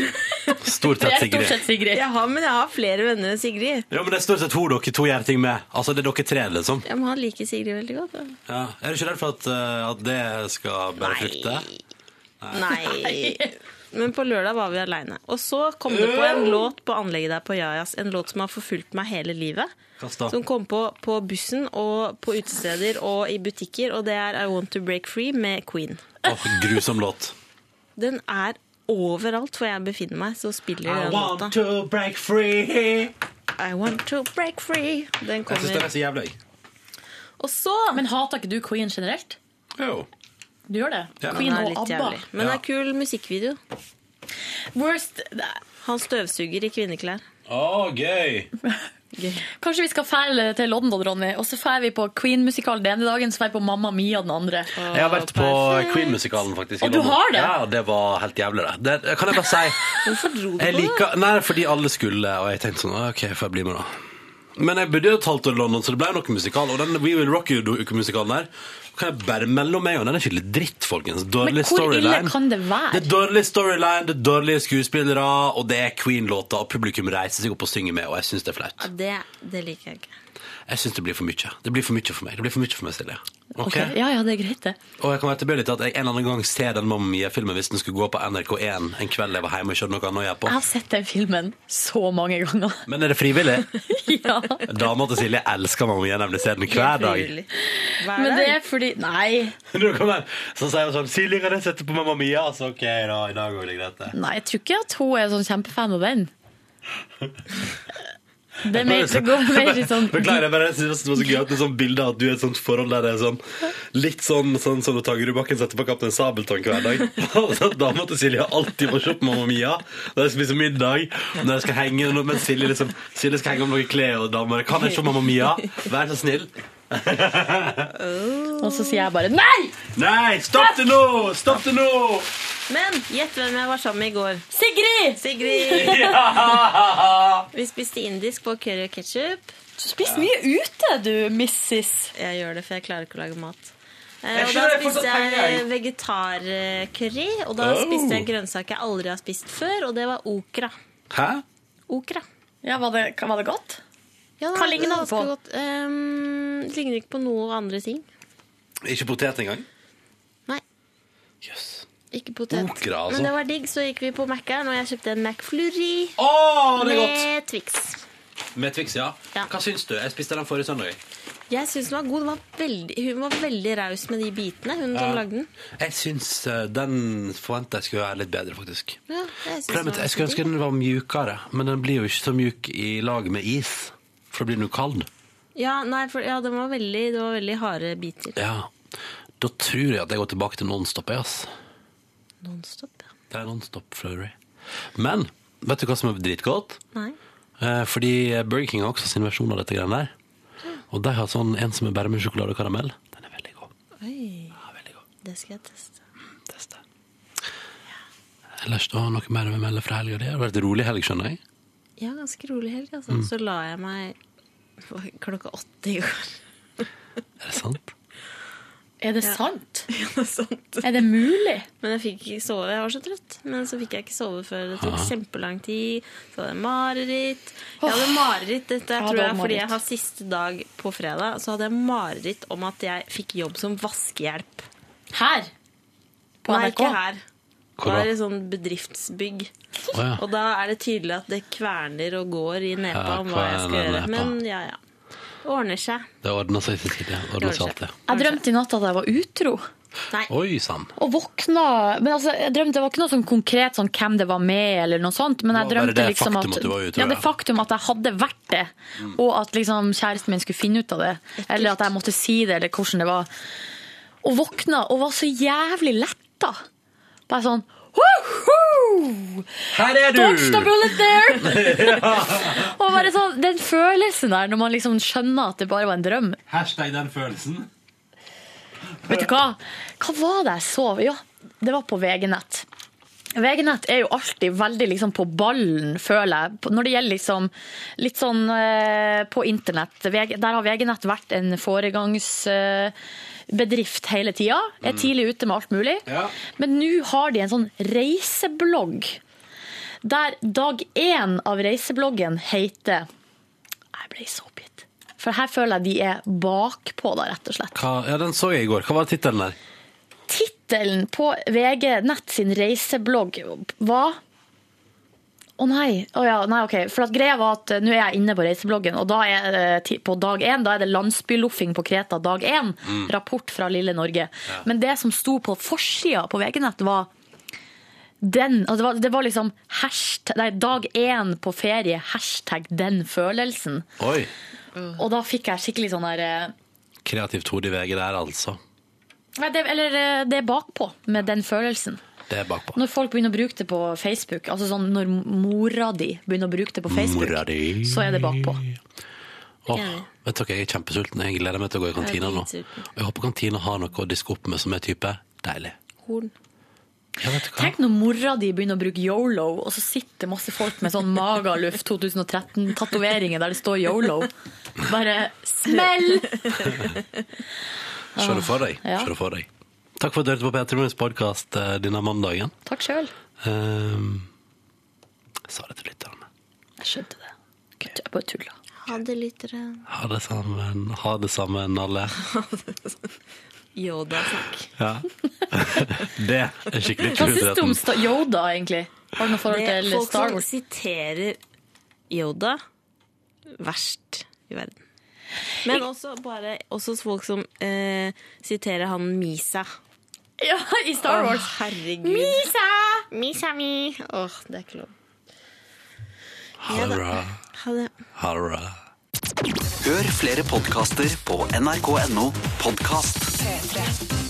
*laughs* Stort sett Sigrid. stort sett Sigrid. Jeg har, men jeg har flere venner enn Sigrid. Ja, men det er stort sett hun dere to gjør ting med. Altså, det er dere tre, liksom. Jeg må ha like Sigrid veldig godt. Da. Ja. Er du ikke redd for at, uh, at det skal bære frukter? Nei. Men på lørdag var vi aleine. Og så kom det på en låt på anlegget der på Jajas. En låt som har forfulgt meg hele livet. Som kom på på bussen og på utesteder og i butikker. Og det er I Want To Break Free med Queen. Åh, grusom låt. Den er overalt hvor jeg befinner meg, så spiller I den want to break free. I want to break free. Den Jeg syns den kommer. er så jævlig. Og så Men hater ikke du Queen generelt? Jo. Du gjør det? Ja. Queen og ABBA. jævlig. Men det er kul musikkvideo. Worst Han støvsuger i kvinneklær. Å, gøy. *laughs* Kanskje vi skal fære til London, Ronny, og så fær vi på Queen-musikal den ene dagen, så fær vi på Mamma Mia den andre. Jeg har vært på Queen-musikalen, faktisk. Og du har det? Ja, det var helt jævlig, det. det kan jeg bare si. *laughs* Hvorfor dro du på det? liker, nei, fordi alle skulle, og jeg tenkte sånn, ok, får jeg bli med da. Men jeg bodde jo et halvt år i London, så det ble noe musikal. Og den We Will Rock You-musikalen der, kan jeg bare melde om meg, og den er skikkelig dritt, folkens. Dårlig Men hvor ille kan det være? Det er dårlig storyline, det er dårlige skuespillere, og det er Queen-låter, og publikum reiser seg opp og synger med, og jeg synes det er flaut. Ja, det, det liker jeg ikke. Jeg syns det blir for mye. Det blir for mye for meg. Det blir for mye for meg, Silje. Ok? okay? Ja, ja, det er greit, det. Og jeg kan være tilbøyelig til at jeg en eller annen gang ser den Mamma Mia-filmen hvis den skulle gå på NRK1 en kveld jeg var hjemme og ikke hadde noe annet å gjøre på. Jeg har sett den filmen så mange ganger. *laughs* Men er det frivillig? *laughs* ja. Dama til Silje elsker Mamma Mia, nemlig ser den hver dag. Men det er fordi Nei. *laughs* Så sier hun sånn Silje, kan jeg sette på Mamma Mia? Så ok, da, i dag går det greit. det. Nei, jeg tror ikke at hun er sånn kjempefan av den. *laughs* Det, er mer, det går mer sånn Beklager, jeg bare synes det var så gøy at det er sånn bilde at du er i et sånt forhold der det er sånn litt sånn, sånn som når Tangerudbakken setter på Kaptein Sabeltann hver dag. *laughs* Da måtte Dama til Silje alltid må se på Mamma Mia når jeg spiser middag. Når jeg skal henge Mens Silje, liksom, Silje skal henge om noen klær og damer. Kan jeg se Mamma Mia? Vær så snill. *laughs* Og så sier jeg bare nei! Nei, stopp det nå! Stopp det nå! Men gjett hvem jeg var sammen med i går. Sigrid! Sigrid! Ja! *laughs* *laughs* Vi spiste indisk på curry og ketsjup. Du spiser mye ute, du, missis. Jeg gjør det, for jeg klarer ikke å lage mat. Eh, Jeg og da får spiste jeg vegetarcurry, og da Oh. spiste jeg grønnsaker jeg aldri har spist før, og det var okra. Hæ? Okra. Ja, var det, var det godt? Ja, Hva ligner det var på? godt. um, det ligner ikke på noe andre ting. Ikke potet engang? Nei. Jøss. Ikke potet. Okra, altså. Men det var digg, så gikk vi på Mækkern, og jeg kjøpte en McFlurry oh, det er godt! med Twix. Med Twix, ja. Ja. Hva syns du? Jeg spiste den forrige søndag. Jeg syns den var god. Den var veldig, hun var veldig raus med de bitene, hun som lagde den. Jeg syns eh, den forventa jeg skulle være litt bedre, faktisk. Ja, jeg synes Problemet, jeg skulle ønske den var mjukere, men den blir jo ikke så mjuk i lag med is. For da blir den jo kald. Ja, nei, for, ja, det var veldig, det var veldig harde biter. Ja. Da tror jeg at jeg går tilbake til Nonstop. jeg, ass. Nonstop, ja. Det er Nonstop Flurry. Men vet du hva som er dritgodt? Nei. Eh, fordi Burger King har også sin versjon av dette greiene der. Og de har sånn en som er bare med sjokolade og karamell. Den er veldig god. Oi, Ja, veldig god. det skal jeg teste. Teste. Ellers da, noe mer å melde fra helga? Det har vært rolig helg, skjønner jeg. Ja, ganske rolig helg, altså. Så la jeg meg klokka åtte i går. *laughs* Er det sant? Er det sant? *laughs* Ja, det er sant. Er det mulig? Men jeg fikk ikke sove. Jeg var så trøtt. Men så fikk jeg ikke sove før det tok kjempelang tid. Så hadde jeg mareritt. Jeg hadde mareritt, dette jeg tror jeg fordi jeg har siste dag på fredag. Så hadde jeg mareritt om at jeg fikk jobb som vaskehjelp. Her? På Nei, ikke her. Hvor Det da? er det sånn bedriftsbygg. Oh, ja. Og da er det tydelig at det kverner og går i nepa Ja, om hva jeg skal gjøre. Men ja, ja. Det ordner seg. Det ordner seg, Cecilie. Det Ordner seg alltid. det. Jeg drømte i natt at jeg var utro. Nei. Oi sann. Og våkna Men altså, jeg drømte, Det var ikke noe sånn konkret sånn hvem det var med, eller noe sånt. Men jeg drømte det liksom at, at du var utro, ja, det faktum at jeg hadde vært det, og at liksom kjæresten min skulle finne ut av det. Eller at jeg måtte si det, eller hvordan det var. Og våkna og var så jævlig letta. Bare sånn Woohoo! Her er Dodge the bullet there! *laughs* *laughs* og bare sånn, Den følelsen der, når man liksom skjønner at det bare var en drøm. Hashtag den følelsen. Vet du hva? Hva var det jeg så? Ja, det var på VG-nett. VG-nett er jo alltid veldig liksom på ballen, føler jeg. Når det gjelder liksom litt sånn eh, på internett. VG, der har VG-nett vært en foregangsbedrift hele tida. Er tidlig ute med alt mulig. Ja. Men nå har de en sånn reiseblogg. Der dag én av reisebloggen heter Jeg ble så oppgitt. For her føler jeg de er bakpå, da, rett og slett. Hva, ja, den så jeg i går. Hva var tittelen der? Tittelen på VG Nett sin reiseblogg var Å nei. Oh ja, nei, ok. For at greia var at eh, nå er jeg inne på reisebloggen, og da er det på dag én da er det landsbyloffing på Kreta dag én. Rapport fra lille Norge. Men det som sto på forsida på VG Nett, var den, altså det, var, det var liksom hashtag, nei, dag én på ferie, hashtag den følelsen. Oi. Og da fikk jeg skikkelig sånn der eh, Kreativt hode i VG der, altså. Nei, det, eller eh, det er bakpå med den følelsen. Det er bakpå. Når folk begynner å bruke det på Facebook, altså sånn når mora di begynner å bruke det på Facebook, så er det bakpå. Åh, vet dere, jeg er kjempesulten. Jeg gleder meg til å gå i kantina nå. Og Jeg håper kantina har noe å diske opp med som er type deilig. Horn. Du? Tenk når mora di begynner å bruke yolo, og så sitter masse folk med sånn Magaluf 2013-tatoveringer der det står yolo. Bare smell! *laughs* Se det for deg. Ja. Takk for at du hørte på P3 Morgens podkast denne mandagen. Takk sjøl. Um, jeg sa det til lytterne. Jeg skjønte det. Jeg bare tulla. Ha det, lyttere. Ha det sammen, ha det sammen, alle. *laughs* Yoda-snakk. Ja. *laughs* Det er skikkelig Hva syns du om Yoda, egentlig? Har du noe forhold til folk Star som Wars? siterer Yoda, verst i verden. Men også, bare, også folk som eh, siterer han Misa. *laughs* Ja, i Star Wars. herregud. Misa! Misa mi! Åh, det er ikke lov. Ha det. Ha det. Ha det. Hør flere podkaster på nrk.no podkast. P3.